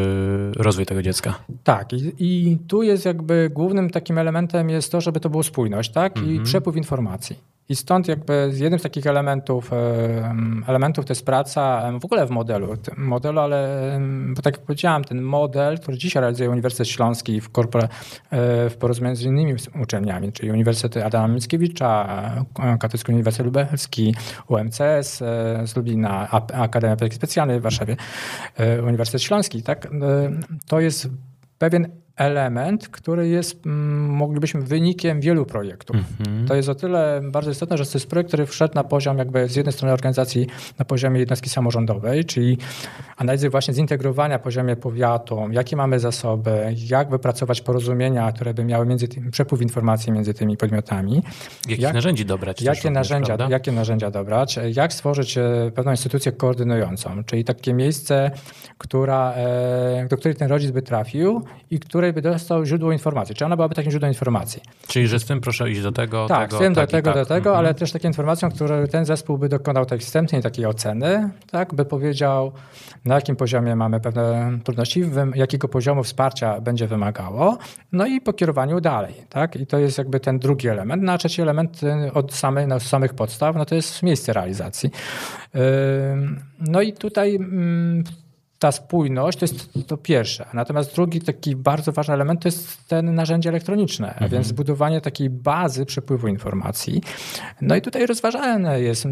rozwój tego dziecka. Tak, i, i, tu jest jakby głównym takim elementem jest to, żeby to było spójność, tak? I mhm. przepływ informacji. I stąd jakby jednym z takich elementów, elementów to jest praca w ogóle w modelu, modelu, ale bo tak jak powiedziałem, ten model, który dzisiaj realizuje Uniwersytet Śląski w, korpora, e, w porozumieniu z innymi uczelniami, czyli Uniwersytet Adama Mickiewicza, Katolicki Uniwersytet Lubelski, UMCS e, z Akademia Pedagogiki Specjalnej w Warszawie, e, Uniwersytet Śląski, tak? To jest pewien element, który jest, mm, moglibyśmy, wynikiem wielu projektów. Mhm. To jest o tyle bardzo istotne, że to jest projekt, który wszedł na poziom jakby z jednej strony organizacji na poziomie jednostki samorządowej, czyli analizy właśnie zintegrowania poziomie powiatu, jakie mamy zasoby, jak wypracować porozumienia, które by miały między tym, przepływ informacji między tymi podmiotami. Jakich jak, narzędzi dobrać? Jakie narzędzia, jakie narzędzia dobrać? Jak stworzyć e, pewną instytucję koordynującą, czyli takie miejsce, która, e, do której ten rodzic by trafił i której by dostał źródło informacji. Czy ona byłaby takim źródłem informacji? Czyli, że z tym proszę iść do tego, tak, tego, z tym tak do tego, tak. do tego, mhm. ale też taką informacją, którą ten zespół by dokonał tej wstępnej takiej oceny, tak, by powiedział, na jakim poziomie mamy pewne trudności, jakiego poziomu wsparcia będzie wymagało, no i po kierowaniu dalej. Tak? I to jest jakby ten drugi element. No a trzeci element od samych, no, samych podstaw, no to jest miejsce realizacji. No i tutaj ta spójność to jest to pierwsze. Natomiast drugi taki bardzo ważny element to jest ten narzędzie elektroniczne, mhm. a więc zbudowanie takiej bazy przepływu informacji. No i tutaj rozważane jest,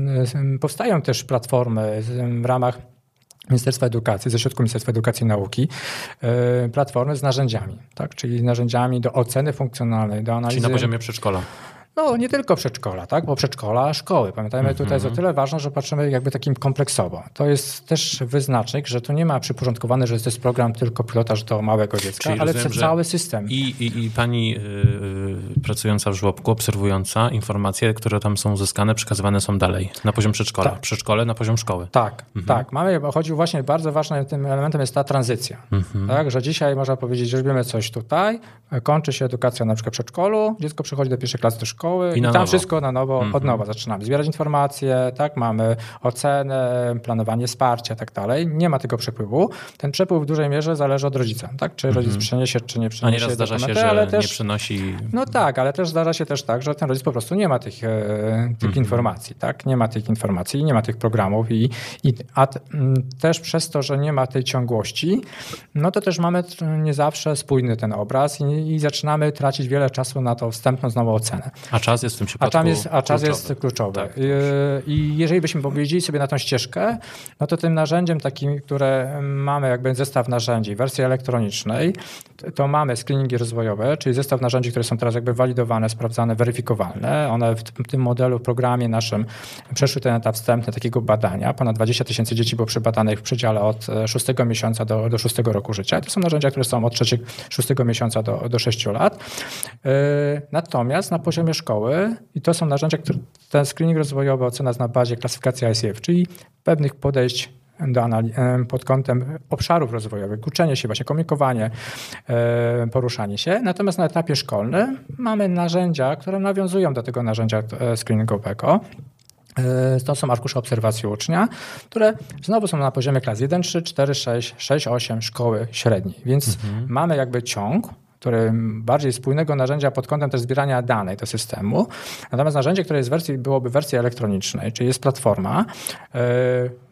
powstają też platformy w ramach Ministerstwa Edukacji, ze środków Ministerstwa Edukacji i Nauki, e, platformy z narzędziami, tak? czyli narzędziami do oceny funkcjonalnej, do analizy. Czyli na poziomie przedszkola. No, nie tylko przedszkola, tak? bo przedszkola, szkoły. Pamiętajmy, mm -hmm. tutaj jest o mhm. tyle ważne, że patrzymy jakby takim kompleksowo. To jest też wyznacznik, że tu nie ma przyporządkowane, że to jest program tylko pilotaż do małego dziecka, Czyli ale rozumiem, cały system. I, i, i pani yy, pracująca w żłobku, obserwująca informacje, które tam są uzyskane, przekazywane są dalej na poziom przedszkola. Tak. Przedszkole na poziom szkoły. Tak, mhm. tak. Mamy, bo chodzi właśnie, bardzo ważnym tym elementem jest ta tranzycja. Mhm. Tak, że dzisiaj można powiedzieć, że robimy coś tutaj, kończy się edukacja na przykład w przedszkolu, dziecko przychodzi do pierwszej klasy do szkoły, szkoły i, i tam nowo. wszystko na nowo, mm -hmm. od nowa zaczynamy. Zbierać informacje, tak, mamy ocenę, planowanie wsparcia, tak dalej. Nie ma tego przepływu. Ten przepływ w dużej mierze zależy od rodzica, tak? Czy rodzic mm -hmm. przeniesie, czy nie przeniesie. A nieraz zdarza się, że ale też, nie przynosi... No tak, ale też zdarza się też tak, że ten rodzic po prostu nie ma tych, e, tych mm -hmm. informacji, tak? Nie ma tych informacji, nie ma tych programów i, i a też przez to, że nie ma tej ciągłości, no to też mamy nie zawsze spójny ten obraz i, i zaczynamy tracić wiele czasu na tą wstępną znowu ocenę. A czas jest w tym przypadku a, jest, a czas kluczowy. jest kluczowy. Tak. I, I jeżeli byśmy powiedzieli sobie na tą ścieżkę, no to tym narzędziem takim, które mamy jakby zestaw narzędzi w wersji elektronicznej, to mamy screeningi rozwojowe, czyli zestaw narzędzi, które są teraz jakby walidowane, sprawdzane, weryfikowalne. One w tym modelu, w programie naszym przeszły ten etap wstępny takiego badania. Ponad 20 tysięcy dzieci było przebadanych w przedziale od 6 e, miesiąca do, do 6 roku życia. To są narzędzia, które są od 3, 6 miesiąca do, do 6 lat. E, natomiast na poziomie szkoły i to są narzędzia, które ten screening rozwojowy ocena na bazie klasyfikacji ICF, czyli pewnych podejść do pod kątem obszarów rozwojowych, uczenie się, właśnie komunikowanie, e, poruszanie się. Natomiast na etapie szkolnym mamy narzędzia, które nawiązują do tego narzędzia e, screeningowego. E, to są arkusze obserwacji ucznia, które znowu są na poziomie klas 1, 3, 4, 6, 6, 8 szkoły średniej. Więc mhm. mamy jakby ciąg, który bardziej spójnego narzędzia pod kątem też zbierania danych do systemu. Natomiast narzędzie, które jest w wersji, byłoby w wersji elektronicznej, czyli jest platforma, yy,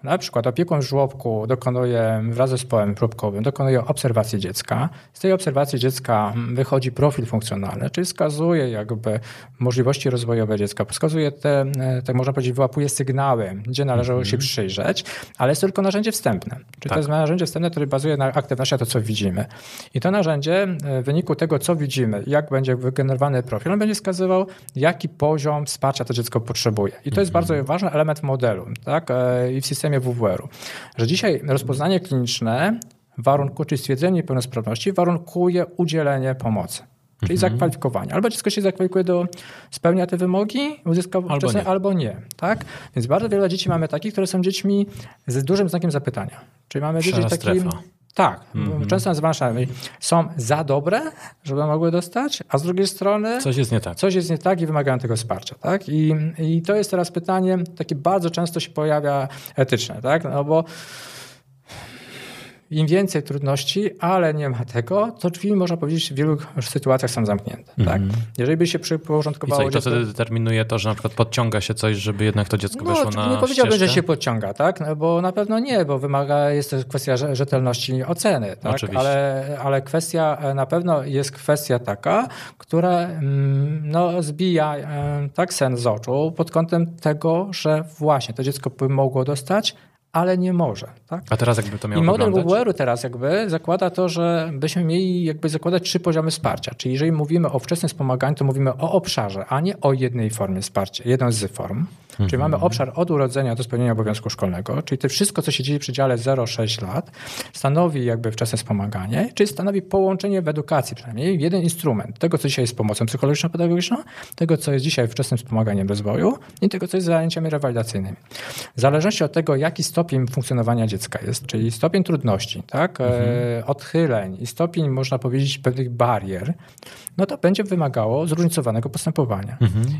na przykład opiekun w żłobku dokonuje wraz z zespołem próbkowym, dokonuje obserwacji dziecka. Z tej obserwacji dziecka wychodzi profil funkcjonalny, czyli wskazuje jakby możliwości rozwojowe dziecka, wskazuje te, tak można powiedzieć, wyłapuje sygnały, gdzie należy mm -hmm. się przyjrzeć, ale jest tylko narzędzie wstępne. Czyli tak. to jest narzędzie wstępne, które bazuje na aktywności, to co widzimy. I to narzędzie w wyniku tego, co widzimy, jak będzie wygenerowany profil, on będzie wskazywał, jaki poziom wsparcia to dziecko potrzebuje. I to jest mhm. bardzo ważny element modelu tak? E, i w systemie WWR-u, że dzisiaj rozpoznanie kliniczne warunku, czy stwierdzenie niepełnosprawności warunkuje udzielenie pomocy. Czyli mhm. zakwalifikowanie. Albo dziecko się zakwalifikuje do spełnia te wymogi, uzyska albo nie. albo nie. Tak? Więc bardzo wiele dzieci mamy takich, które są dziećmi z dużym znakiem zapytania. Czyli mamy dzieci takie. Tak, mm -hmm. często nazywane są za dobre, żeby mogły dostać, a z drugiej strony coś jest nie tak. Coś jest nie tak i wymagają tego wsparcia. Tak? I, I to jest teraz pytanie, takie bardzo często się pojawia etyczne, tak? No bo im więcej trudności, ale nie ma tego, to drzwi, można powiedzieć, w wielu sytuacjach są zamknięte. Mm -hmm. tak? Mhm. Jeżeli by się przyporządkowało... I, co, i to wtedy determinuje to, że na przykład podciąga się coś, żeby jednak to dziecko no, weszło na Nie powiedziałbym, ścieżkę? że się podciąga, tak? No, bo na pewno nie, bo wymaga, jest to kwestia rzetelności oceny, tak? Oczywiście. Ale, ale kwestia, e, na pewno jest kwestia taka, która mm, no, zbija e, tak sen z oczu pod kątem tego, że właśnie to dziecko by mogło dostać, ale nie może. Tak? A teraz jakby to miało I model? WWR-u teraz jakby zakłada to, że byśmy mieli jakby zakładać trzy poziomy wsparcia. Czyli jeżeli mówimy o wczesnym wspomaganiu, to mówimy o obszarze, a nie o jednej formie wsparcia, jedną z form. Czyli mamy obszar od urodzenia do spełnienia obowiązku szkolnego, czyli to wszystko, co się dzieje w przedziale 0-6 lat, stanowi jakby wczesne wspomaganie, czyli stanowi połączenie w edukacji, przynajmniej jeden instrument tego, co dzisiaj jest pomocą psychologiczno-pedagogiczną, tego, co jest dzisiaj wczesnym wspomaganiem rozwoju i tego, co jest zajęciami rewalidacyjnymi. W zależności od tego, jaki stopień funkcjonowania dziecka jest, czyli stopień trudności, tak, e, odchyleń i stopień, można powiedzieć, pewnych barier, no to będzie wymagało zróżnicowanego postępowania.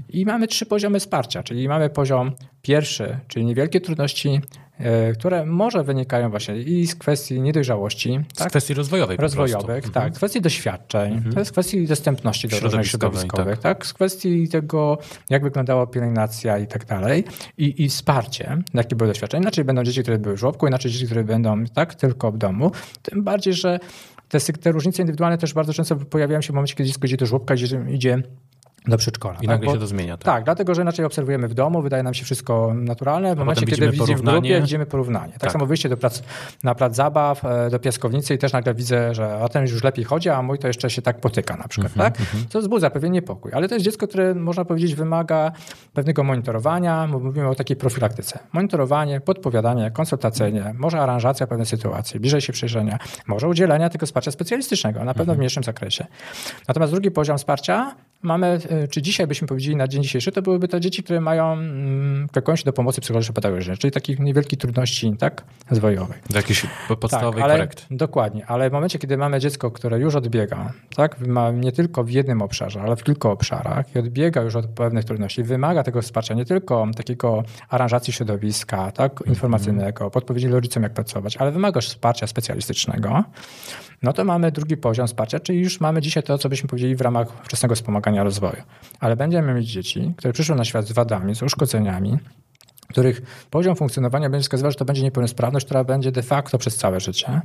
I mamy trzy poziomy wsparcia, czyli mamy poziom pierwszy, czyli niewielkie trudności, które może wynikają właśnie i z kwestii niedojrzałości, Z tak, kwestii rozwojowej rozwojowych, prostu. tak, z kwestii doświadczeń, to jest z kwestii dostępności do różnych środowiskowych, tak. z kwestii tego, jak wyglądała pielęgnacja i tak dalej, i, i wsparcie, jakie były doświadczenia. Inaczej będą dzieci, które były w żłobku, inaczej dzieci, które będą tak tylko w domu. Tym bardziej, że te, te różnice indywidualne też bardzo często pojawiają się w momencie, kiedy dziecko idzie do żłobka, idzie, idzie do przedszkola. I tak? nagle Bo- się to zmienia. Tak. tak, dlatego że inaczej obserwujemy w domu, wydaje nam się wszystko naturalne. W momencie, potem kiedy widzimy widzimy w grupie, widzimy porównanie. Tak, Tak. samo wyjście do plac, na plac zabaw, e, do piaskownicy i też nagle widzę, że a ten już lepiej chodzi, a mój to jeszcze się tak potyka na przykład. Mhm, tak? Co wzbudza pewien niepokój. Ale to jest dziecko, które można powiedzieć wymaga pewnego monitorowania. Mówimy o takiej profilaktyce. Monitorowanie, podpowiadanie, konsultacyjnie, może aranżacja pewnej sytuacji, bliżej się przyjrzenia, może udzielenia tego wsparcia specjalistycznego, na pewno w mniejszym zakresie. Natomiast drugi poziom wsparcia mamy, y, czy dzisiaj byśmy powiedzieli na dzień dzisiejszy, to byłyby to dzieci, które mają mm, kłonność do pomocy psychologiczno-pedagogicznej, czyli takich niewielkich trudności tak, rozwojowych. Do jakiejś ale, korekt. Dokładnie, ale w momencie, kiedy mamy dziecko, które już odbiega, tak, ma nie tylko w jednym obszarze, ale w kilku obszarach i odbiega już od pewnych trudności, wymaga tego wsparcia nie tylko takiego aranżacji środowiska, tak, informacyjnego, podpowiedzi rodzicom, jak pracować, ale wymaga też wsparcia specjalistycznego, no to mamy drugi poziom wsparcia, czyli już mamy dzisiaj to, co byśmy powiedzieli w ramach wczesnego wspomagania rozwoju. Ale będziemy mieć dzieci, które przyszły na świat z wadami, z uszkodzeniami, których poziom funkcjonowania będzie wskazywał, że to będzie niepełnosprawność, która będzie de facto przez całe życie.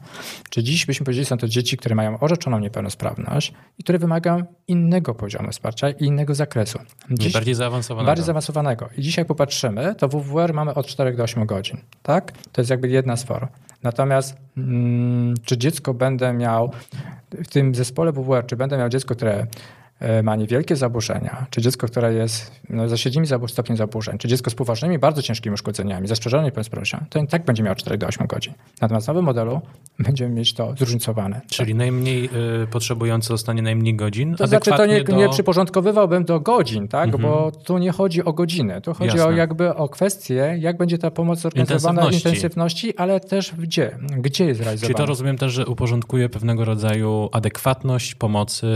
Czy dziś byśmy powiedzieli, są to dzieci, które mają orzeczoną niepełnosprawność i które wymagają innego poziomu wsparcia i innego zakresu. Dziś, Bardziej zaawansowanego. bardziej zaawansowanego. I dzisiaj popatrzymy, to WWR mamy od 4 do 8 godzin. Tak? To jest jakby jedna z form. Natomiast mm, czy dziecko będę miał w tym zespole WWR, czy będę miał dziecko, które ma niewielkie zaburzenia, czy dziecko, które jest no, ze średnimi zabu- stopniem zaburzeń, czy dziecko z poważnymi, bardzo ciężkimi uszkodzeniami, zastrzeżoną niepełnosprawnością, to i tak będzie miał 4 do 8 godzin. Natomiast w nowym modelu [LAUGHS] będziemy mieć to zróżnicowane. Czyli najmniej y, potrzebujący zostanie najmniej godzin. To znaczy, to nie, adekwatnie nie do... przyporządkowywałbym do godzin, tak? bo tu nie chodzi o godziny. Tu chodzi Jasne. o jakby o kwestię, jak będzie ta pomoc zorganizowana, Intensywności. intensywności, ale też gdzie, gdzie jest Czyli realizowana. to rozumiem też, że uporządkuje pewnego rodzaju adekwatność pomocy.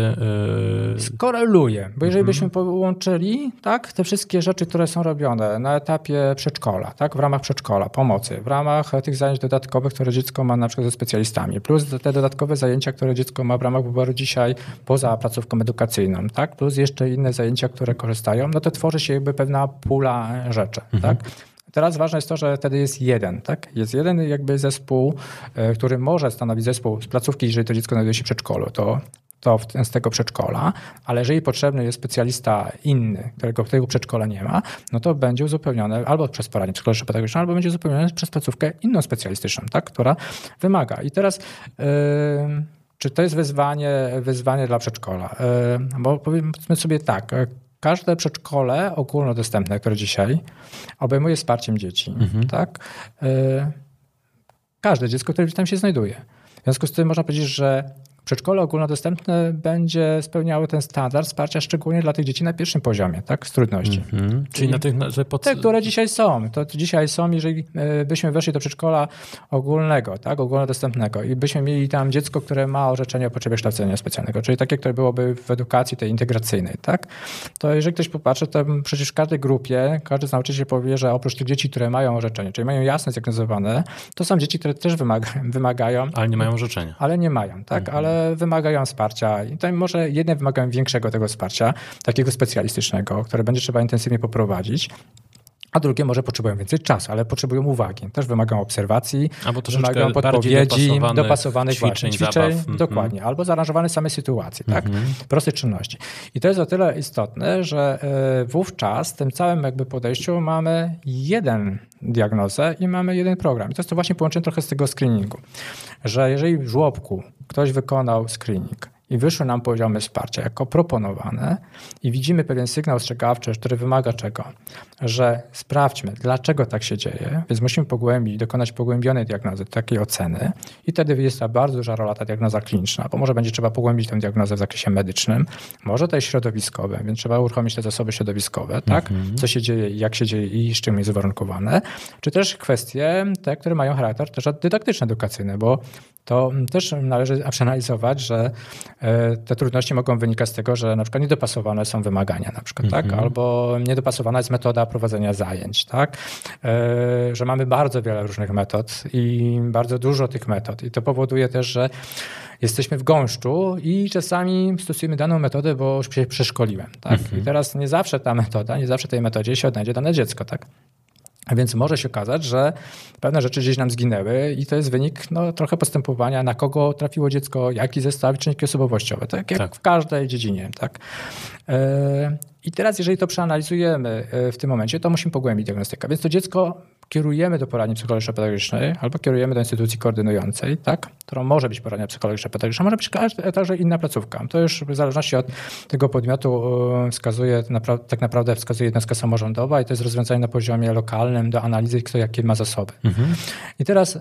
y, koreluje, bo jeżeli Mhm. byśmy połączyli tak, te wszystkie rzeczy, które są robione na etapie przedszkola, tak, w ramach przedszkola, pomocy, w ramach tych zajęć dodatkowych, które dziecko ma na przykład ze specjalistami, plus te dodatkowe zajęcia, które dziecko ma w ramach wyboru dzisiaj poza placówką edukacyjną, tak, plus jeszcze inne zajęcia, które korzystają, no to tworzy się jakby pewna pula rzeczy, Mhm. tak. Teraz ważne jest to, że wtedy jest jeden, tak? Jest jeden jakby zespół, e, który może stanowić zespół z placówki, jeżeli to dziecko znajduje się w przedszkolu, to to w, z tego przedszkola, ale jeżeli potrzebny jest specjalista inny, którego tego przedszkola nie ma, no to będzie uzupełnione albo przez poradnię psychologiczno-pedagogiczną, albo będzie uzupełnione przez placówkę inną specjalistyczną, tak, która wymaga. I teraz yy, czy to jest wyzwanie, wyzwanie dla przedszkola? Yy, bo powiedzmy sobie tak, yy, każde przedszkole ogólnodostępne, które dzisiaj obejmuje wsparciem dzieci, tak? Yy, każde dziecko, które tam się znajduje. W związku z tym można powiedzieć, że przedszkole ogólnodostępne będzie spełniało ten standard wsparcia szczególnie dla tych dzieci na pierwszym poziomie, tak, z trudności. mhm. Czyli na tych, że pod... Te, które dzisiaj są. To dzisiaj są, jeżeli e, byśmy weszli do przedszkola ogólnego, tak, ogólnodostępnego i byśmy mieli tam dziecko, które ma orzeczenie o potrzebie kształcenia specjalnego, czyli takie, które byłoby w edukacji tej integracyjnej, tak, to jeżeli ktoś popatrzy, to przecież w każdej grupie, każdy z nauczyciel powie, że oprócz tych dzieci, które mają orzeczenie, czyli mają jasno zdiagnozowane, to są dzieci, które też wymaga, wymagają Ale nie mają orzeczenia. ale nie mają, tak? Ale wymagają wsparcia. I może jedne wymagają większego tego wsparcia, takiego specjalistycznego, które będzie trzeba intensywnie poprowadzić. A drugie może potrzebują więcej czasu, ale potrzebują uwagi. Też wymagają obserwacji, Albo wymagają podpowiedzi, dopasowanych, dopasowanych ćwiczeń, właśnie, ćwiczeń, zabaw. dokładnie, albo zaaranżowanej samej sytuacji, tak? Prostej czynności. I to jest o tyle istotne, że e, wówczas w tym całym jakby podejściu mamy jeden diagnozę i mamy jeden program. I to jest to właśnie połączenie trochę z tego screeningu, że jeżeli w żłobku ktoś wykonał screening, i wyszły nam poziomy wsparcia jako proponowane i widzimy pewien sygnał ostrzegawczy, który wymaga czego? Że sprawdźmy, dlaczego tak się dzieje, więc musimy pogłębić, dokonać pogłębionej diagnozy, takiej oceny i wtedy jest ta bardzo duża rola ta diagnoza kliniczna, bo może będzie trzeba pogłębić tę diagnozę w zakresie medycznym, może też środowiskowe, więc trzeba uruchomić te zasoby środowiskowe, tak? Mhm. Co się dzieje, jak się dzieje i z czym jest uwarunkowane, czy też kwestie te, które mają charakter też dydaktyczno-edukacyjny, bo to też należy przeanalizować, że te trudności mogą wynikać z tego, że na przykład niedopasowane są wymagania, na przykład, tak? Mhm. albo niedopasowana jest metoda prowadzenia zajęć, tak? E, że mamy bardzo wiele różnych metod i bardzo dużo tych metod i to powoduje też, że jesteśmy w gąszczu i czasami stosujemy daną metodę, bo już się przeszkoliłem. Tak? Mhm. I teraz nie zawsze ta metoda, nie zawsze tej metodzie się odnajdzie dane dziecko. Tak? A więc może się okazać, że pewne rzeczy gdzieś nam zginęły i to jest wynik no, trochę postępowania, na kogo trafiło dziecko, jaki zestaw czynniki osobowościowe, tak jak tak. w każdej dziedzinie. Tak? E, I teraz, jeżeli to przeanalizujemy e, w tym momencie, to musimy pogłębić diagnostykę. Więc to dziecko kierujemy do poradni psychologiczno-pedagogicznej albo kierujemy do instytucji koordynującej, tak? którą może być poradnia psychologiczno-pedagogiczna, może być także inna placówka. To już w zależności od tego podmiotu e, wskazuje, tak naprawdę wskazuje jednostka samorządowa i to jest rozwiązanie na poziomie lokalnym do analizy, kto jakie ma zasoby. Mhm. I teraz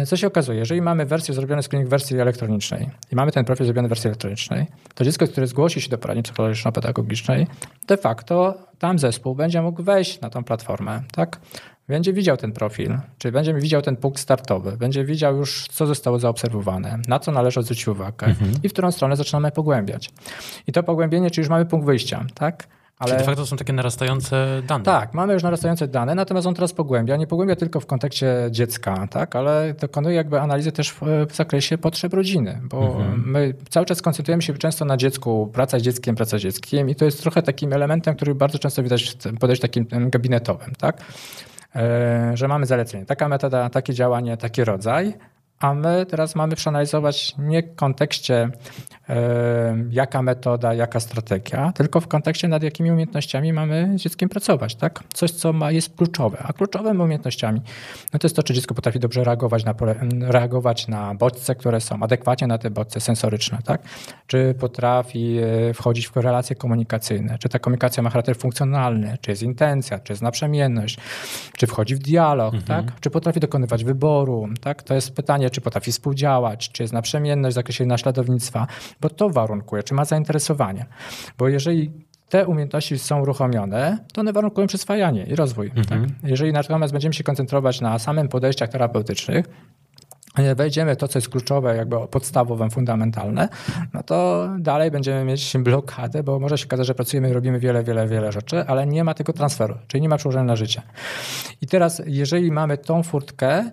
e, co się okazuje? Jeżeli mamy wersję zrobioną screening w wersji elektronicznej i mamy ten profil zrobiony w wersji elektronicznej, to dziecko, które zgłosi się do poradni psychologiczno-pedagogicznej, de facto tam zespół będzie mógł wejść na tą platformę, tak? Będzie widział ten profil, czyli będzie widział ten punkt startowy, będzie widział już, co zostało zaobserwowane, na co należy zwrócić uwagę mhm. i w którą stronę zaczynamy pogłębiać. I to pogłębienie, czyli już mamy punkt wyjścia, tak? Ale... Czyli de facto są takie narastające dane. Tak, mamy już narastające dane, natomiast on teraz pogłębia. Nie pogłębia tylko w kontekście dziecka, tak, ale dokonuje jakby analizy też w, w zakresie potrzeb rodziny, bo mhm. my cały czas koncentrujemy się często na dziecku, praca z dzieckiem, praca z dzieckiem i to jest trochę takim elementem, który bardzo często widać w podejściu takim gabinetowym, tak. E, że mamy zalecenie. Taka metoda, takie działanie, taki rodzaj, a my teraz mamy przeanalizować nie w kontekście jaka metoda, jaka strategia, tylko w kontekście nad jakimi umiejętnościami mamy z dzieckiem pracować. Tak? Coś, co ma, jest kluczowe. A kluczowymi umiejętnościami no to jest to, czy dziecko potrafi dobrze reagować na, reagować na bodźce, które są adekwatnie na te bodźce sensoryczne. Tak? Czy potrafi e, wchodzić w relacje komunikacyjne, czy ta komunikacja ma charakter funkcjonalny, czy jest intencja, czy jest naprzemienność, czy wchodzi w dialog, mhm. tak? czy potrafi dokonywać wyboru. Tak? To jest pytanie, czy potrafi współdziałać, czy jest naprzemienność w zakresie naśladownictwa bo to warunkuje, czy ma zainteresowanie. Bo jeżeli te umiejętności są uruchomione, to one warunkują przyswajanie i rozwój. Tak? Mhm. Tak? Jeżeli natomiast będziemy się koncentrować na samym podejściach terapeutycznych, wejdziemy to, co jest kluczowe, jakby podstawowe, fundamentalne, no to dalej będziemy mieć blokadę, bo może się okazać, że pracujemy, robimy wiele, wiele, wiele rzeczy, ale nie ma tego transferu, czyli nie ma przełożenia na życie. I teraz, jeżeli mamy tą furtkę,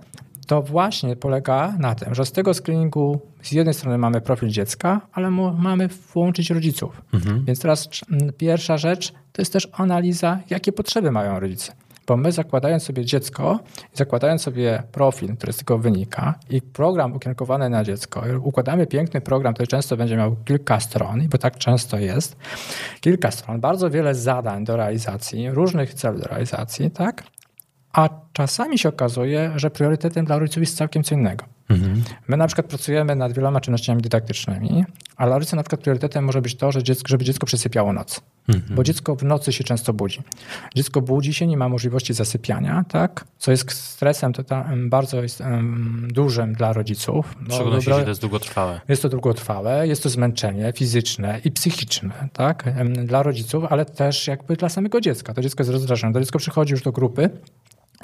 to właśnie polega na tym, że z tego screeningu z jednej strony mamy profil dziecka, ale mamy włączyć rodziców. Mhm. Więc teraz pierwsza rzecz to jest też analiza, jakie potrzeby mają rodzice. Bo my zakładając sobie dziecko, zakładając sobie profil, który z tego wynika i program ukierunkowany na dziecko, układamy piękny program, który często będzie miał kilka stron, bo tak często jest, kilka stron, bardzo wiele zadań do realizacji, różnych celów do realizacji, tak? a czasami się okazuje, że priorytetem dla rodziców jest całkiem co innego. Mhm. My na przykład pracujemy nad wieloma czynnościami dydaktycznymi, a dla na przykład priorytetem może być to, że dziecko, żeby dziecko przesypiało noc. Mhm. Bo dziecko w nocy się często budzi. Dziecko budzi się, nie ma możliwości zasypiania, tak? co jest stresem to tam bardzo jest, um, dużym dla rodziców. No, szczególności, że to jest długotrwałe. Jest to długotrwałe, jest to zmęczenie fizyczne i psychiczne tak? dla rodziców, ale też jakby dla samego dziecka. To dziecko jest rozdrażnione. To dziecko przychodzi już do grupy,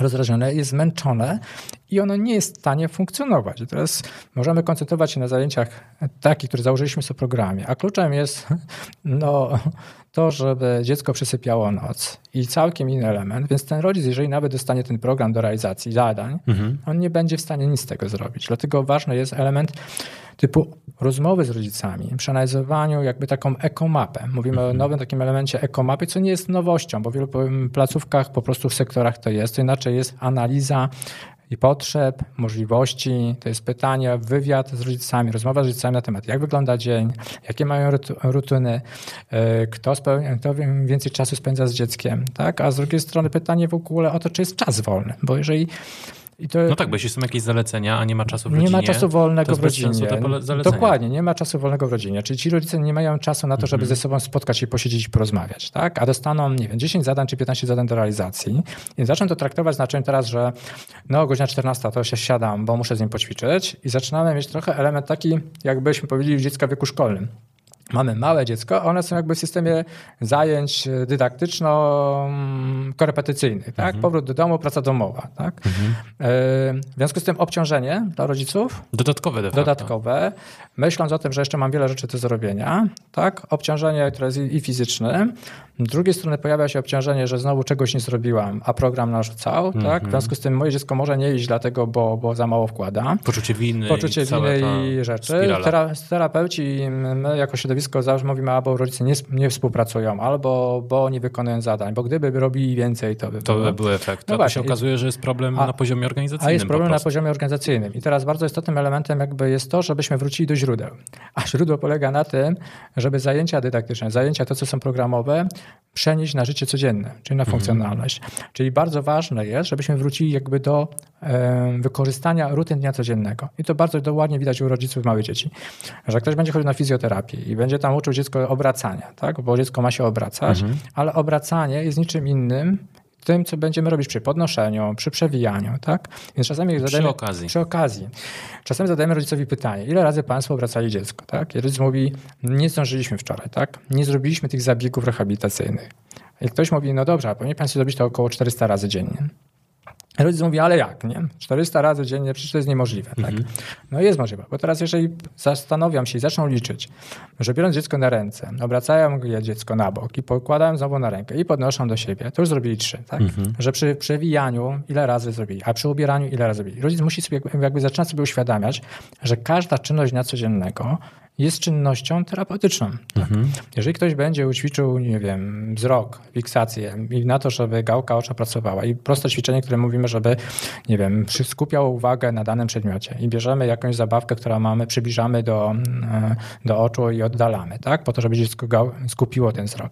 rozrażone, jest zmęczone i ono nie jest w stanie funkcjonować. Teraz możemy koncentrować się na zajęciach takich, które założyliśmy sobie w programie, a kluczem jest no, to, żeby dziecko przysypiało noc i całkiem inny element, więc ten rodzic, jeżeli nawet dostanie ten program do realizacji zadań, mhm. on nie będzie w stanie nic z tego zrobić. Dlatego ważny jest element typu rozmowy z rodzicami, przeanalizowaniu jakby taką ekomapę. Mówimy mhm. o nowym takim elemencie ekomapy, co nie jest nowością, bo w wielu placówkach, po prostu w sektorach to jest. To inaczej jest analiza i potrzeb, możliwości. To jest pytanie, wywiad z rodzicami, rozmowa z rodzicami na temat, jak wygląda dzień, jakie mają rutyny, e, kto, spełnia, kto więcej czasu spędza z dzieckiem. Tak? A z drugiej strony pytanie w ogóle o to, czy jest czas wolny, bo jeżeli to, no tak, bo jeśli są jakieś zalecenia, a nie ma czasu w rodzinie. Nie ma czasu wolnego w rodzinie. Dokładnie, nie ma czasu wolnego w rodzinie. Czyli ci rodzice nie mają czasu na to, żeby mhm. ze sobą spotkać się, posiedzieć i porozmawiać. Tak? A dostaną, nie wiem, 10 zadań czy 15 zadań do realizacji i zaczną to traktować znaczeniu teraz, że no godzina 14 to się siadam, bo muszę z nim poćwiczyć i zaczynamy mieć trochę element taki, jakbyśmy powiedzieli, dziecka w wieku szkolnym mamy małe dziecko, one są jakby w systemie zajęć dydaktyczno-korepetycyjnych. Tak? Mhm. Powrót do domu, praca domowa. Tak? Mhm. E, w związku z tym obciążenie dla rodziców. Dodatkowe de facto. Dodatkowe. Myśląc o tym, że jeszcze mam wiele rzeczy do zrobienia. Tak? Obciążenie, które jest i fizyczne. Z drugiej strony pojawia się obciążenie, że znowu czegoś nie zrobiłam, a program narzucał. Mhm. Tak? W związku z tym moje dziecko może nie iść dlatego, bo, bo za mało wkłada. Poczucie winy. Poczucie i winy i rzeczy. Tera, terapeuci, my jako środowisko środowisko zawsze mówimy, albo rodzice nie, nie współpracują, albo bo nie wykonują zadań, bo gdyby robili więcej, to by To by był efekt. No właśnie. się okazuje, że jest problem a, na poziomie organizacyjnym. A jest problem na poziomie organizacyjnym. I teraz bardzo istotnym elementem jakby jest to, żebyśmy wrócili do źródeł. A źródło polega na tym, żeby zajęcia dydaktyczne, zajęcia to, co są programowe, przenieść na życie codzienne, czyli na mhm. funkcjonalność. Czyli bardzo ważne jest, żebyśmy wrócili jakby do wykorzystania rutyn dnia codziennego. I to bardzo ładnie widać u rodziców małych dzieci, że ktoś będzie chodził na fizjoterapię i będzie tam uczył dziecko obracania, tak? bo dziecko ma się obracać, mhm. ale obracanie jest niczym innym tym, co będziemy robić przy podnoszeniu, przy przewijaniu, tak? Więc czasami zadajemy, przy okazji. Przy okazji. Czasami zadajemy rodzicowi pytanie, ile razy państwo obracali dziecko, tak? I rodzic mówi, nie zdążyliśmy wczoraj, tak? Nie zrobiliśmy tych zabiegów rehabilitacyjnych. I ktoś mówi, no dobrze, a powinien państwo zrobić to około 400 razy dziennie. Rodzic mówi, ale jak, nie? 400 razy dziennie, przecież to jest niemożliwe, tak? Mhm. No jest możliwe, bo teraz jeżeli zastanowią się i zaczną liczyć, że biorąc dziecko na ręce, obracają je dziecko na bok i pokładają znowu na rękę i podnoszą do siebie, to już zrobili trzy, tak? Mhm. Że przy przewijaniu ile razy zrobili, a przy ubieraniu ile razy zrobili. Rodzic musi sobie jakby zaczyna sobie uświadamiać, że każda czynność dnia codziennego jest czynnością terapeutyczną. Tak? Mhm. Jeżeli ktoś będzie ućwiczył, nie wiem, wzrok, fiksację i na to, żeby gałka ocza pracowała i proste ćwiczenie, które mówimy, żeby, nie wiem, skupiało uwagę na danym przedmiocie i bierzemy jakąś zabawkę, którą mamy, przybliżamy do, e, do oczu i oddalamy, tak? Po to, żeby dziecko skupiło ten wzrok.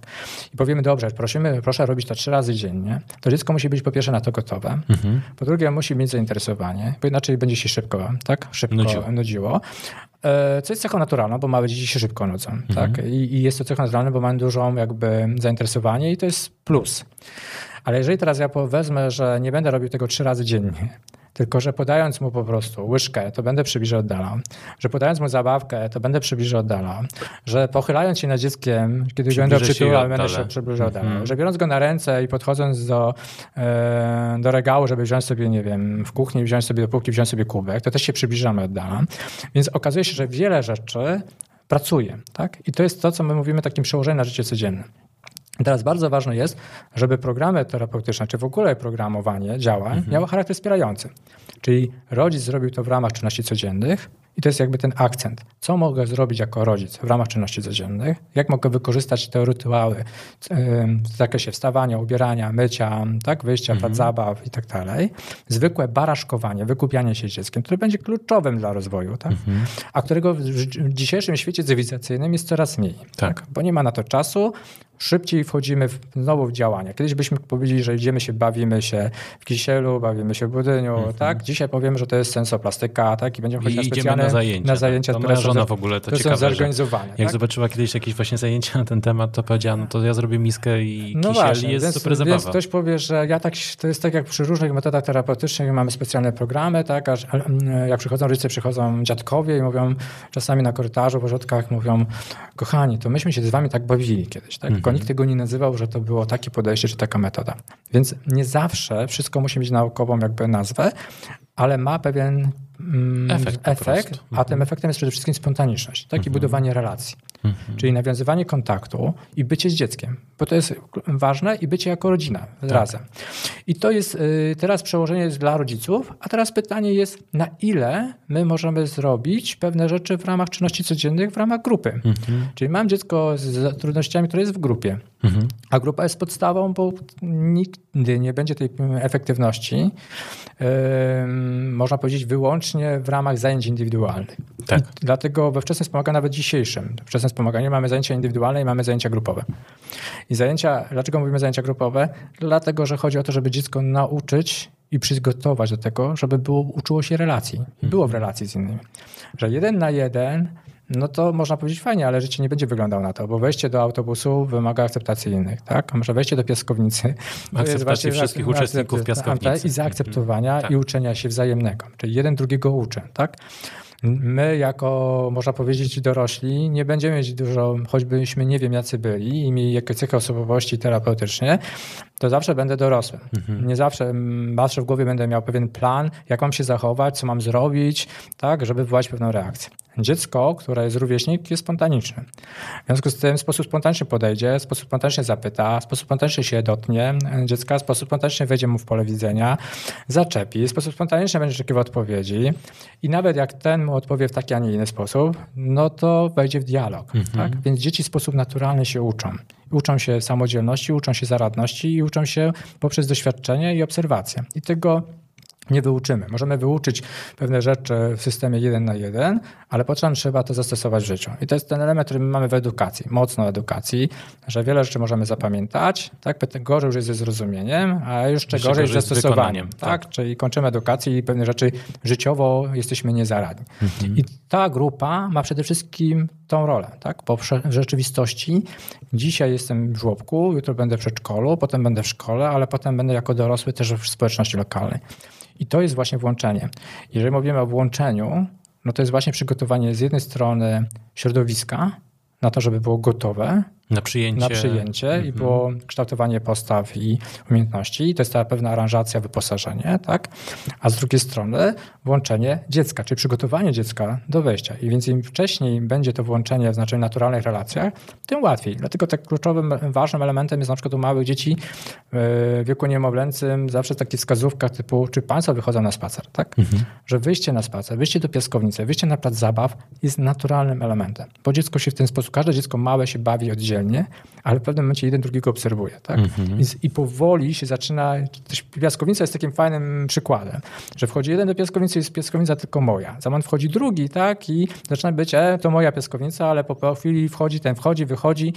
I powiemy, dobrze, prosimy, proszę robić to trzy razy dziennie, to dziecko musi być po pierwsze na to gotowe, mhm. po drugie musi mieć zainteresowanie, bo inaczej będzie się szybko, tak? Szybko nudziło. nudziło. E, co jest cechą naturalną, bo małe dzieci się szybko nudzą. Mhm. Tak? I, I, jest to cechą naturalną, bo mają dużą jakby zainteresowanie i to jest plus. Ale jeżeli teraz ja wezmę, że nie będę robił tego trzy razy dziennie, tylko, że podając mu po prostu łyżkę, to będę przybliżał oddalał. Że podając mu zabawkę, to będę przybliżał oddalał. Że pochylając się nad dzieckiem, kiedy będę przytulał, będę się przybliżał oddalał. Mm -hmm. Że biorąc go na ręce i podchodząc do, e, do regału, żeby wziąć sobie, nie wiem, w kuchni, wziąć sobie do półki, wziąć sobie kubek, to też się przybliżamy oddalam. Więc okazuje się, że wiele rzeczy pracuje. Tak? I to jest to, co my mówimy takim przełożeniem na życie codzienne. Teraz bardzo ważne jest, żeby programy terapeutyczne, czy w ogóle programowanie działań mhm. miało charakter wspierający. Czyli rodzic zrobił to w ramach czynności codziennych i to jest jakby ten akcent. Co mogę zrobić jako rodzic w ramach czynności codziennych? Jak mogę wykorzystać te rytuały w zakresie wstawania, ubierania, mycia, tak, wyjścia, mhm. zabaw i tak dalej. Zwykłe baraszkowanie, wykupianie się dzieckiem, które będzie kluczowym dla rozwoju, tak? Mhm. a którego w dzisiejszym świecie cywilizacyjnym jest coraz mniej. Tak. tak? Bo nie ma na to czasu, szybciej wchodzimy w, znowu w działania. Kiedyś byśmy powiedzieli, że idziemy się, bawimy się w kisielu, bawimy się w budyniu, mhm. tak? Dzisiaj powiemy, że to jest sensoplastyka, tak? I będziemy chodzić na specjalne na zajęcia, na zajęcia tak. które moja żona w ogóle to, ciekawe, są zorganizowane. Jak tak? zobaczyła kiedyś jakieś właśnie zajęcia na ten temat, to powiedziała, no to ja zrobię miskę i no kisiel właśnie, jest więc, super zabawa. Więc ktoś powie, że ja tak, to jest tak jak przy różnych metodach terapeutycznych, mamy specjalne programy, tak? Aż, jak przychodzą rodzice, przychodzą dziadkowie i mówią czasami na korytarzu, w ośrodkach mówią, kochani, to myśmy się z wami tak bawili kiedyś, tak? Mhm. Tylko nikt tego nie nazywał, że to było takie podejście czy taka metoda. Więc nie zawsze wszystko musi mieć naukową jakby nazwę, ale ma pewien Efekt po efekt prostu. a tym efektem jest przede wszystkim spontaniczność, tak? i budowanie relacji. Czyli nawiązywanie kontaktu i bycie z dzieckiem, bo to jest ważne i bycie jako rodzina razem. I to jest y, teraz przełożenie jest dla rodziców, a teraz pytanie jest, na ile my możemy zrobić pewne rzeczy w ramach czynności codziennych, w ramach grupy. Czyli mam dziecko z trudnościami, które jest w grupie, a grupa jest podstawą, bo nigdy nie będzie tej efektywności, ym, można powiedzieć, wyłącznie w ramach zajęć indywidualnych. Tak. Dlatego we wczesnym wspomaganiu, nawet dzisiejszym, wczesnym wspomaganiu mamy zajęcia indywidualne i mamy zajęcia grupowe. I zajęcia, dlaczego mówimy zajęcia grupowe? Dlatego, że chodzi o to, żeby dziecko nauczyć i przygotować do tego, żeby było, uczyło się relacji. I było w relacji z innymi. Że jeden na jeden no to można powiedzieć fajnie, ale życie nie będzie wyglądało na to, bo wejście do autobusu wymaga akceptacji innych, tak? A może wejście do piaskownicy. [LAUGHS] to jest Akceptacji wszystkich uczestników piaskownicy. I zaakceptowania Tak. i uczenia się wzajemnego. Czyli jeden drugiego uczy, tak? My jako, można powiedzieć, dorośli nie będziemy mieć dużo, choćbyśmy nie wiem jacy byli i mieli jakieś cechy osobowości terapeutycznie, to zawsze będę dorosłym. Nie zawsze, mm, zawsze w głowie będę miał pewien plan, jak mam się zachować, co mam zrobić, tak, żeby wywołać pewną reakcję. Dziecko, które jest rówieśnik, jest spontaniczne. W związku z tym w sposób spontaniczny podejdzie, w sposób spontaniczny zapyta, w sposób spontaniczny się dotknie dziecka, w sposób spontaniczny wejdzie mu w pole widzenia, zaczepi, w sposób spontaniczny będzie oczekiwał odpowiedzi i nawet jak ten mu odpowie w taki, a nie inny sposób, no to wejdzie w dialog. Tak? Więc dzieci w sposób naturalny się uczą. Uczą się samodzielności, uczą się zaradności i uczą się poprzez doświadczenie i obserwację. I tego nie wyuczymy. Możemy wyuczyć pewne rzeczy w systemie jeden na jeden, ale potem trzeba to zastosować w życiu. I to jest ten element, który my mamy w edukacji, mocno edukacji, że wiele rzeczy możemy zapamiętać, tak? Gorzej już jest ze zrozumieniem, a jeszcze Jeszcze gorzej gorzej z zastosowaniem. wykonaniem, Tak? Czyli kończymy edukację i pewne rzeczy życiowo jesteśmy niezaradni. Mhm. I ta grupa ma przede wszystkim tą rolę, tak? Bo w rzeczywistości dzisiaj jestem w żłobku, jutro będę w przedszkolu, potem będę w szkole, ale potem będę jako dorosły też w społeczności lokalnej. I to jest właśnie włączenie. Jeżeli mówimy o włączeniu, no to jest właśnie przygotowanie z jednej strony środowiska na to, żeby było gotowe Na przyjęcie. na przyjęcie i było kształtowanie postaw i umiejętności. I to jest ta pewna aranżacja, wyposażenie, tak? A z drugiej strony włączenie dziecka, czyli przygotowanie dziecka do wejścia. I więc im wcześniej będzie to włączenie w znaczeniu naturalnych relacjach, tym łatwiej. Dlatego tak kluczowym, ważnym elementem jest na przykład u małych dzieci w wieku niemowlęcym zawsze takie wskazówka typu, czy państwo wychodzą na spacer, tak? Że wyjście na spacer, wyjście do piaskownicy, wyjście na plac zabaw jest naturalnym elementem, bo dziecko się w ten sposób, każde dziecko małe się bawi oddzielnie, ale w pewnym momencie jeden drugiego obserwuje, tak? I, I powoli się zaczyna, też piaskownica jest takim fajnym przykładem, że wchodzi jeden do piaskownicy i jest piaskownica tylko moja. Za moment wchodzi drugi, tak? I zaczyna być, e, to moja piaskownica, ale po, chwili wchodzi, ten wchodzi, wychodzi,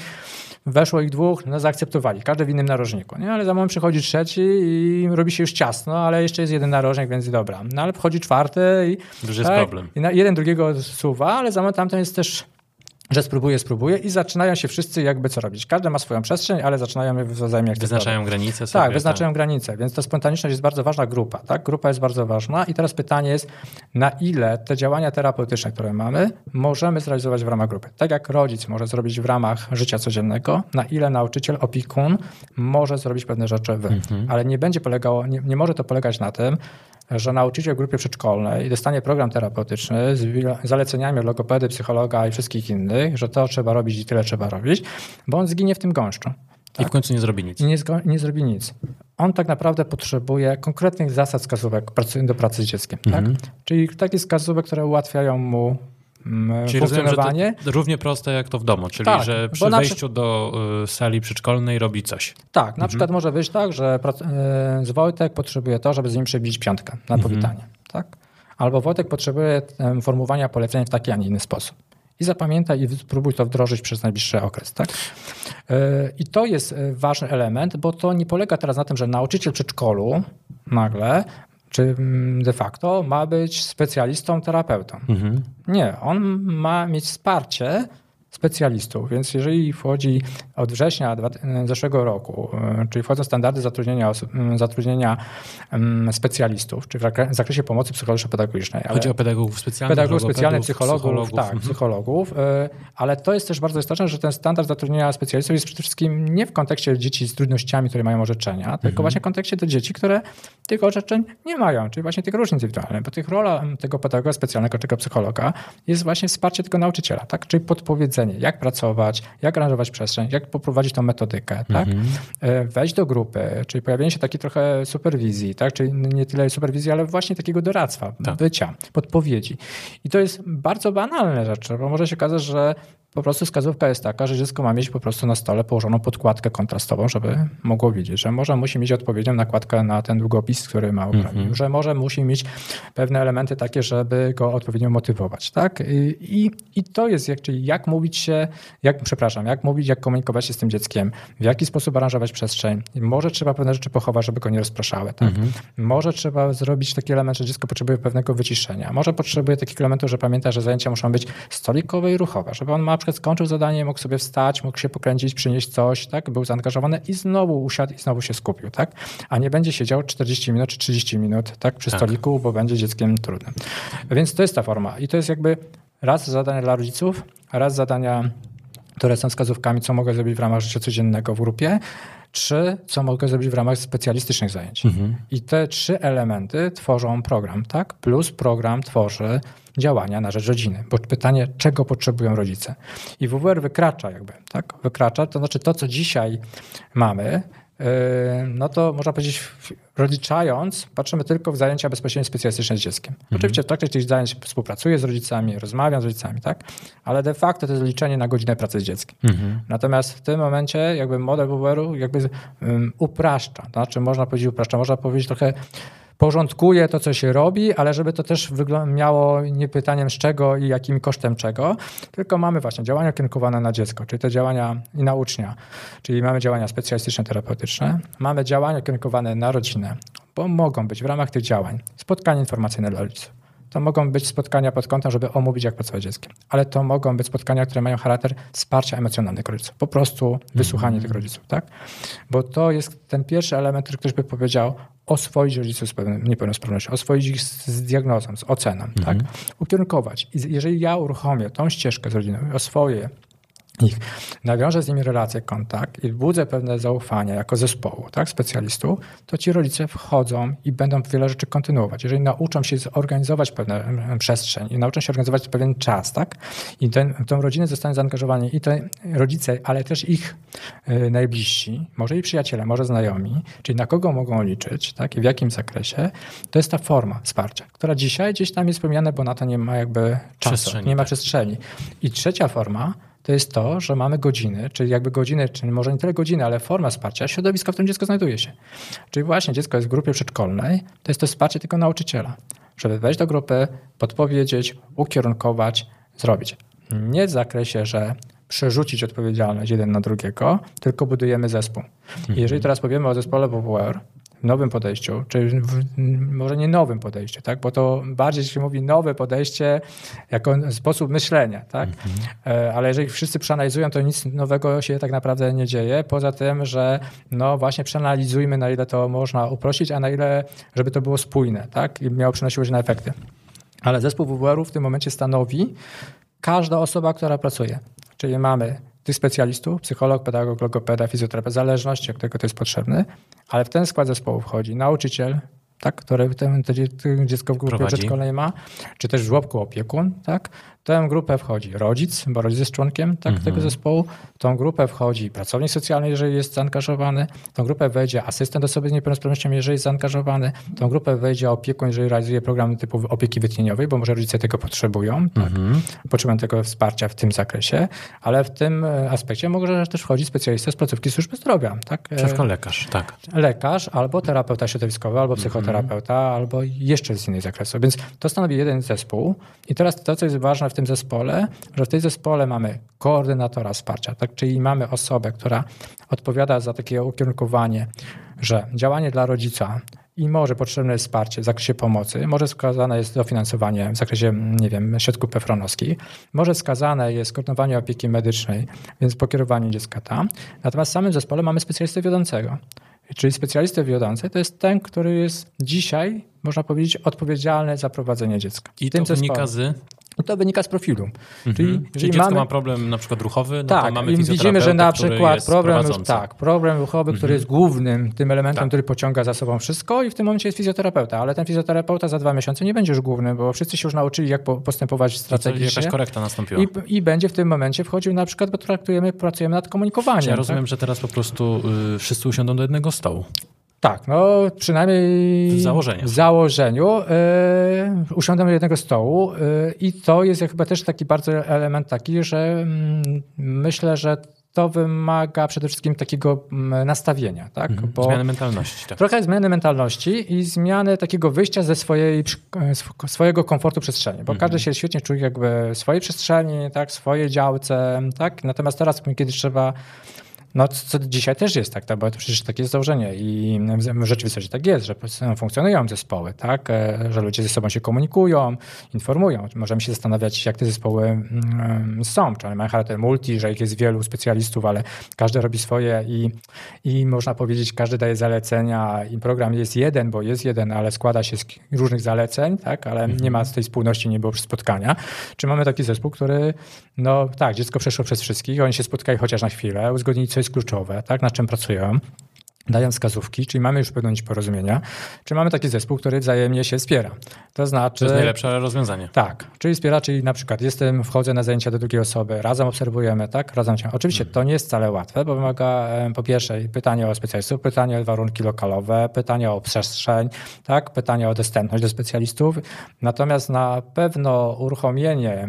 weszło ich dwóch, no zaakceptowali, każdy w innym narożniku, nie? Ale za moment przychodzi trzeci i robi się już ciasno, ale jeszcze jest jeden narożnik, więc dobra. No ale wchodzi czwarty i... Już jest problem. I na, jeden drugiego suwa, ale za moment tamten jest też że spróbuję, spróbuję i zaczynają się wszyscy jakby co robić. Każdy ma swoją przestrzeń, ale zaczynają je wzajemnie. Wyznaczają granice sobie. Tak, wyznaczają granice, więc ta spontaniczność jest bardzo ważna grupa. Tak? Grupa jest bardzo ważna i teraz pytanie jest, na ile te działania terapeutyczne, które mamy, możemy zrealizować w ramach grupy. Tak jak rodzic może zrobić w ramach życia codziennego, na ile nauczyciel, opiekun może zrobić pewne rzeczy wy. Ale nie będzie polegało, nie, nie może to polegać na tym, że nauczyciel w grupie przedszkolnej dostanie program terapeutyczny z zaleceniami od logopedy, psychologa i wszystkich innych, że to trzeba robić i tyle trzeba robić, bo on zginie w tym gąszczu I w końcu nie zrobi nic. i nie, nie zrobi nic. On tak naprawdę potrzebuje konkretnych zasad wskazówek do pracy z dzieckiem. Tak? Czyli takich wskazówek, które ułatwiają mu mm, Czyli rozumiem, że funkcjonowanie. równie proste jak to w domu, czyli Tak, że przy wejściu do y, sali przedszkolnej robi coś. Tak, na Mhm. przykład może być tak, że e, z Wojtek potrzebuje to, żeby z nim przebić piątkę na Mhm. powitanie. Tak? Albo Wojtek potrzebuje formułowania polecenia w taki, a nie inny sposób. I zapamiętaj i spróbuj to wdrożyć przez najbliższy okres. Tak? E, I to jest ważny element, bo to nie polega teraz na tym, że nauczyciel przedszkolu nagle czy mm, de facto ma być specjalistą, terapeutą. Mhm. Nie, on ma mieć wsparcie specjalistów, więc jeżeli wchodzi od września dwa- zeszłego roku, y, czyli wchodzą standardy zatrudnienia, osób- zatrudnienia specjalistów, czy w zakre- zakresie pomocy psychologiczno-pedagogicznej. Chodzi o pedagogów specjalnych, pedagogów specjalnych, psychologów, psychologów. tak, Mhm. psychologów, y, ale to jest też bardzo istotne, że ten standard zatrudnienia specjalistów jest przede wszystkim nie w kontekście dzieci z trudnościami, które mają orzeczenia, Mhm. tylko właśnie w kontekście do dzieci, które tych orzeczeń nie mają, czyli właśnie tych różnic indywidualnych, bo tych rola tego pedagoga specjalnego czy psychologa jest właśnie wsparcie tego nauczyciela, tak? czyli podpowiedzenie, jak pracować, jak aranżować przestrzeń, jak poprowadzić tą metodykę, tak? Mhm. E, wejść do grupy, czyli pojawienie się takiej trochę superwizji, tak? czyli nie tyle superwizji, ale właśnie takiego doradztwa, tak. bycia, podpowiedzi. I to jest bardzo banalne rzeczy, bo może się okazać, że po prostu wskazówka jest taka, że dziecko ma mieć po prostu na stole położoną podkładkę kontrastową, żeby mogło widzieć, że może musi mieć odpowiednią nakładkę na ten długopis, który ma mm -hmm. że może musi mieć pewne elementy takie, żeby go odpowiednio motywować. Tak? I, i to jest, jak, czyli jak mówić się, jak, przepraszam, jak mówić, jak komunikować się z tym dzieckiem, w jaki sposób aranżować przestrzeń. Może trzeba pewne rzeczy pochować, żeby go nie rozpraszały. Tak? Mm -hmm. Może trzeba zrobić taki element, że dziecko potrzebuje pewnego wyciszenia. Może potrzebuje takich elementów, że pamięta, że zajęcia muszą być stolikowe i ruchowe, żeby on ma przykład skończył zadanie, mógł sobie wstać, mógł się pokręcić, przynieść coś, tak? Był zaangażowany i znowu usiadł i znowu się skupił, tak? A nie będzie siedział 40 minut czy 30 minut, tak? Przy tak. stoliku, bo będzie dzieckiem trudnym. Więc to jest ta forma. I to jest jakby raz zadania dla rodziców, raz zadania, które są wskazówkami, co mogę zrobić w ramach życia codziennego w grupie, Trzy, co mogę zrobić w ramach specjalistycznych zajęć. Mhm. I te trzy elementy tworzą program, tak? Plus program tworzy działania na rzecz rodziny. Bo pytanie, czego potrzebują rodzice? I WWR wykracza jakby, tak? Wykracza, to znaczy to, co dzisiaj mamy, yy, no to można powiedzieć, rozliczając, patrzymy tylko w zajęcia bezpośrednio specjalistyczne z dzieckiem. Mhm. Oczywiście w trakcie tych zajęć współpracuję z rodzicami, rozmawiam z rodzicami, tak? Ale de facto to jest liczenie na godzinę pracy z dzieckiem. Mhm. Natomiast w tym momencie jakby model WWR-u jakby um, upraszcza. To znaczy można powiedzieć upraszcza, można powiedzieć trochę porządkuje to, co się robi, ale żeby to też miało nie pytaniem z czego i jakim kosztem czego, tylko mamy właśnie działania kierunkowane na dziecko, czyli te działania i na ucznia, czyli mamy działania specjalistyczne, terapeutyczne, mamy działania kierunkowane na rodzinę, bo mogą być w ramach tych działań spotkania informacyjne dla rodziców to mogą być spotkania pod kątem, żeby omówić, jak pracować dzieckiem. Ale to mogą być spotkania, które mają charakter wsparcia emocjonalnego rodziców. Po prostu wysłuchanie mm -hmm. tych rodziców, tak? Bo to jest ten pierwszy element, który ktoś by powiedział, oswoić rodziców z pewną niepełnosprawnością, oswoić ich z, z diagnozą, z oceną, mm -hmm. tak? Ukierunkować. I jeżeli ja uruchomię tą ścieżkę z rodziną, oswoję ich, nawiążę z nimi relację, kontakt i budzę pewne zaufanie jako zespołu, tak, specjalistów, to ci rodzice wchodzą i będą wiele rzeczy kontynuować. Jeżeli nauczą się zorganizować pewne przestrzeń i nauczą się organizować pewien czas, tak, i ten, tą rodzinę zostanie zaangażowani i te rodzice, ale też ich y, najbliżsi, może i przyjaciele, może znajomi, czyli na kogo mogą liczyć, tak, i w jakim zakresie, to jest ta forma wsparcia, która dzisiaj gdzieś tam jest wspomniana, bo na to nie ma jakby czasu, nie ma tak. przestrzeni. I trzecia forma, to jest to, że mamy godziny, czyli jakby godziny, czyli może nie tyle godziny, ale forma wsparcia środowiska, w którym dziecko znajduje się. Czyli właśnie dziecko jest w grupie przedszkolnej, to jest to wsparcie tylko nauczyciela, żeby wejść do grupy, podpowiedzieć, ukierunkować, zrobić. Nie w zakresie, że przerzucić odpowiedzialność jeden na drugiego, tylko budujemy zespół. Mhm. Jeżeli teraz powiemy o zespole WWR, nowym podejściu, czy w, może nie nowym podejściu, tak? bo to bardziej się mówi nowe podejście jako sposób myślenia, tak? Mhm. E, ale jeżeli wszyscy przeanalizują, to nic nowego się tak naprawdę nie dzieje, poza tym, że no właśnie przeanalizujmy, na ile to można uprościć, a na ile, żeby to było spójne tak? i miało przynosiło się na efekty. Ale zespół WWR-u w tym momencie stanowi każda osoba, która pracuje. Czyli mamy tych specjalistów, psycholog, pedagog, logopeda, fizjoterapeuta, w zależności od tego, to jest potrzebny, ale w ten skład zespołu wchodzi nauczyciel, tak, który ten, dziecko w grupie przedszkolnej ma, czy też w żłobku opiekun, tak, tę grupę wchodzi rodzic, bo rodzic jest członkiem tak, mhm. tego zespołu. W tą grupę wchodzi pracownik socjalny, jeżeli jest zaangażowany. W tą grupę wejdzie asystent osoby z niepełnosprawnością, jeżeli jest zaangażowany. W tą grupę wejdzie opiekun, jeżeli realizuje program typu opieki wytchnieniowej, bo może rodzice tego potrzebują. Tak? Mhm. Potrzebują tego wsparcia w tym zakresie, ale w tym e, aspekcie może też wchodzi specjalista z placówki służby zdrowia. Tak? Wszystko lekarz, tak. Lekarz albo terapeuta środowiskowy, albo mhm. psychoterapeuta, mhm. albo jeszcze z innych zakresów. Więc to stanowi jeden zespół. I teraz to, co jest ważne w tym zespole, że w tej zespole mamy koordynatora wsparcia, tak? czyli mamy osobę, która odpowiada za takie ukierunkowanie, że działanie dla rodzica i może potrzebne jest wsparcie w zakresie pomocy, może wskazane jest dofinansowanie w zakresie, nie wiem, środków pefronowskich, może wskazane jest koordynowanie opieki medycznej, więc pokierowanie dziecka tam. Natomiast w samym zespole mamy specjalistę wiodącego. Czyli specjalista wiodący to jest ten, który jest dzisiaj, można powiedzieć, odpowiedzialny za prowadzenie dziecka. I to wynika z to wynika z profilu. Mhm. Czyli, Czyli dziecko mamy... ma problem na przykład ruchowy, no tak, mamy widzimy, że na przykład problem, tak, problem ruchowy, mhm. który jest głównym tym elementem, tak. który pociąga za sobą wszystko i w tym momencie jest fizjoterapeuta, ale ten fizjoterapeuta za dwa miesiące nie będzie już główny, bo wszyscy się już nauczyli, jak postępować strategicznie. jakaś korekta nastąpiła. I, I, będzie w tym momencie wchodził na przykład, bo traktujemy, pracujemy nad komunikowaniem. Ja rozumiem, tak? że teraz po prostu y, wszyscy usiądą do jednego stołu. Tak, no przynajmniej w założeniu, w założeniu yy, usiądę do jednego stołu yy, i to jest chyba też taki bardzo element taki, że yy, myślę, że to wymaga przede wszystkim takiego mm, nastawienia. Tak? Mhm. Zmiany mentalności. Tak. Trochę zmiany mentalności i zmiany takiego wyjścia ze swojej, swojego komfortu przestrzeni, bo mhm. każdy się świetnie czuje jakby w swojej przestrzeni, tak? w swojej działce, tak? natomiast teraz, kiedy trzeba no, co dzisiaj też jest tak, tak, bo to przecież takie jest założenie i w rzeczywistości tak jest, że funkcjonują zespoły, tak, e, że ludzie ze sobą się komunikują, informują. Możemy się zastanawiać, jak te zespoły mm, są, czy one mają charakter multi, że ich jest wielu specjalistów, ale każdy robi swoje i, i można powiedzieć, każdy daje zalecenia i program jest jeden, bo jest jeden, ale składa się z różnych zaleceń, tak, ale nie ma z tej spójności, nie było spotkania. Czy mamy taki zespół, który, no tak, dziecko przeszło przez wszystkich, oni się spotkają chociaż na chwilę, uzgodnili, co jest kluczowe, tak, nad czym pracują dają wskazówki, czyli mamy już pewną porozumienia, czy mamy taki zespół, który wzajemnie się wspiera. To znaczy... To jest najlepsze rozwiązanie. Tak, czyli wspiera, czyli na przykład jestem, wchodzę na zajęcia do drugiej osoby, razem obserwujemy, tak, razem się. Oczywiście to nie jest wcale łatwe, bo wymaga po pierwsze pytanie o specjalistów, pytanie o warunki lokalowe, pytanie o przestrzeń, tak, pytanie o dostępność do specjalistów, natomiast na pewno uruchomienie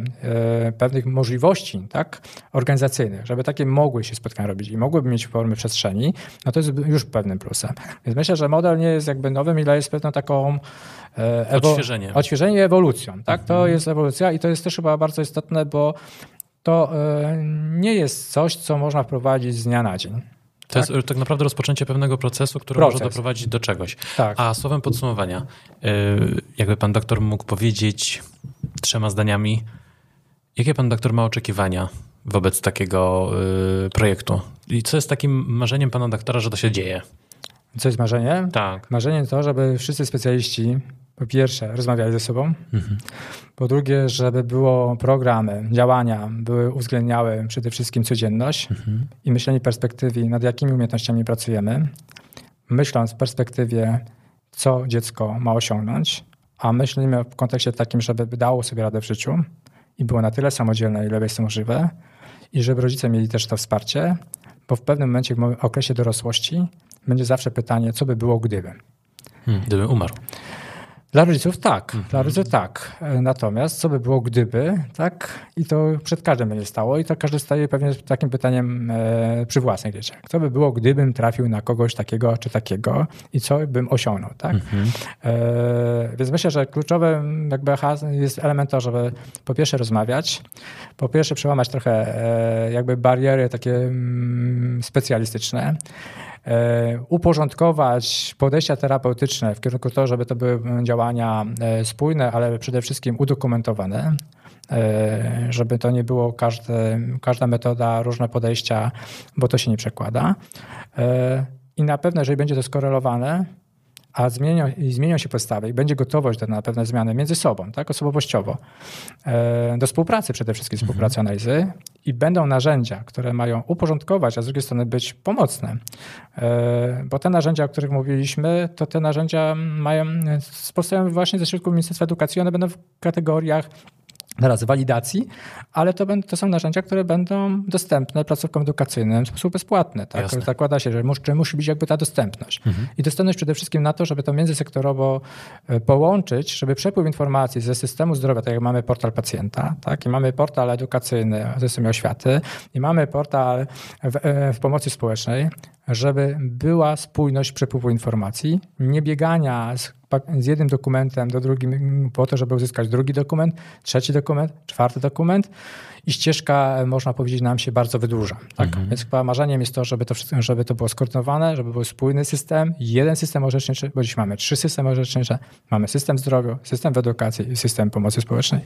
y, pewnych możliwości, tak, organizacyjnych, żeby takie mogły się spotkania robić i mogłyby mieć formy przestrzeni, no to jest już już pewnym plusem. Więc myślę, że model nie jest jakby nowym, ile jest pewną taką e, ewo- odświeżenie. odświeżenie i ewolucją. Tak? Mhm. To jest ewolucja i to jest też chyba bardzo istotne, bo to e, nie jest coś, co można wprowadzić z dnia na dzień. To tak? jest tak naprawdę rozpoczęcie pewnego procesu, który Proces. może doprowadzić do czegoś. Tak. A słowem podsumowania, e, jakby pan doktor mógł powiedzieć trzema zdaniami, jakie pan doktor ma oczekiwania wobec takiego y, projektu? I co jest takim marzeniem pana doktora, że to się dzieje? Co jest marzeniem? Tak. Marzeniem to, żeby wszyscy specjaliści po pierwsze rozmawiali ze sobą, mhm. po drugie, żeby było programy, działania, były uwzględniały przede wszystkim codzienność mhm. i myślenie perspektywy, nad jakimi umiejętnościami pracujemy, myśląc w perspektywie, co dziecko ma osiągnąć, a myślimy w kontekście takim, żeby dało sobie radę w życiu i było na tyle samodzielne, ile jest to możliwe, i żeby rodzice mieli też to wsparcie, bo w pewnym momencie, w okresie dorosłości, będzie zawsze pytanie, co by było gdyby. Hmm, gdyby umarł. Dla rodziców tak, mhm. dla rodziców tak. Natomiast co by było gdyby, tak? I to przed każdym będzie stało i to każdy staje pewnie z takim pytaniem e, przy własnych dzieciach. Co by było, gdybym trafił na kogoś takiego czy takiego i co bym osiągnął, tak? Mhm. E, więc myślę, że kluczowe jakby jest element to, żeby po pierwsze rozmawiać, po pierwsze przełamać trochę e, jakby bariery takie mm, specjalistyczne, E, uporządkować podejścia terapeutyczne w kierunku to, żeby to były działania e, spójne, ale przede wszystkim udokumentowane, e, żeby to nie było każde, każda metoda, różne podejścia, bo to się nie przekłada. I na pewno, jeżeli będzie to skorelowane, a zmienią, zmienią się postawy i będzie gotowość na pewne zmiany między sobą, tak, osobowościowo, e, do współpracy przede wszystkim, mhm. współpracy analizy. I będą narzędzia, które mają uporządkować, a z drugiej strony być pomocne, e, bo te narzędzia, o których mówiliśmy, to te narzędzia mają, powstają właśnie ze środków Ministerstwa Edukacji, one będą w kategoriach teraz walidacji, ale to, będą, to są narzędzia, które będą dostępne placówkom edukacyjnym w sposób bezpłatny. Tak? Zakłada się, że musi, musi być jakby ta dostępność. Mhm. I dostępność przede wszystkim na to, żeby to międzysektorowo e, połączyć, żeby przepływ informacji ze systemu zdrowia, tak jak mamy portal pacjenta, tak? i mamy portal edukacyjny w systemie oświaty, i mamy portal w, e, w pomocy społecznej, żeby była spójność przepływu informacji, nie biegania z, z, jednym dokumentem do drugim po to, żeby uzyskać drugi dokument, trzeci dokument, czwarty dokument i ścieżka, można powiedzieć, nam się bardzo wydłuża. Tak? Mhm. Więc chyba marzeniem jest to, żeby to, żeby to było skoordynowane, żeby był spójny system, jeden system orzeczniczy, bo dziś mamy trzy systemy orzecznicze, mamy system zdrowia, system w edukacji i system pomocy społecznej.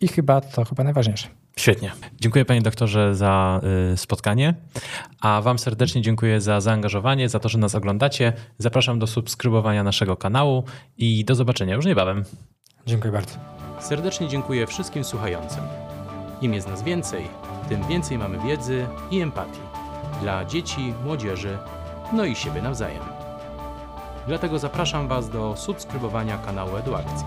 I chyba to chyba najważniejsze. Świetnie. Dziękuję panie doktorze za y, spotkanie, a wam serdecznie dziękuję za zaangażowanie, za to, że nas oglądacie. Zapraszam do subskrybowania naszego kanału i do zobaczenia już niebawem. Dziękuję bardzo. Serdecznie dziękuję wszystkim słuchającym. Im jest nas więcej, tym więcej mamy wiedzy i empatii dla dzieci, młodzieży, no i siebie nawzajem. Dlatego zapraszam Was do subskrybowania kanału Eduakcji,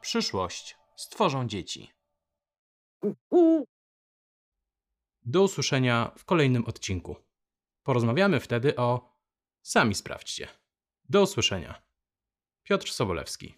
Przyszłość stworzą dzieci. Do usłyszenia w kolejnym odcinku. Porozmawiamy wtedy o. Sami sprawdźcie. Do usłyszenia. Piotr Sobolewski.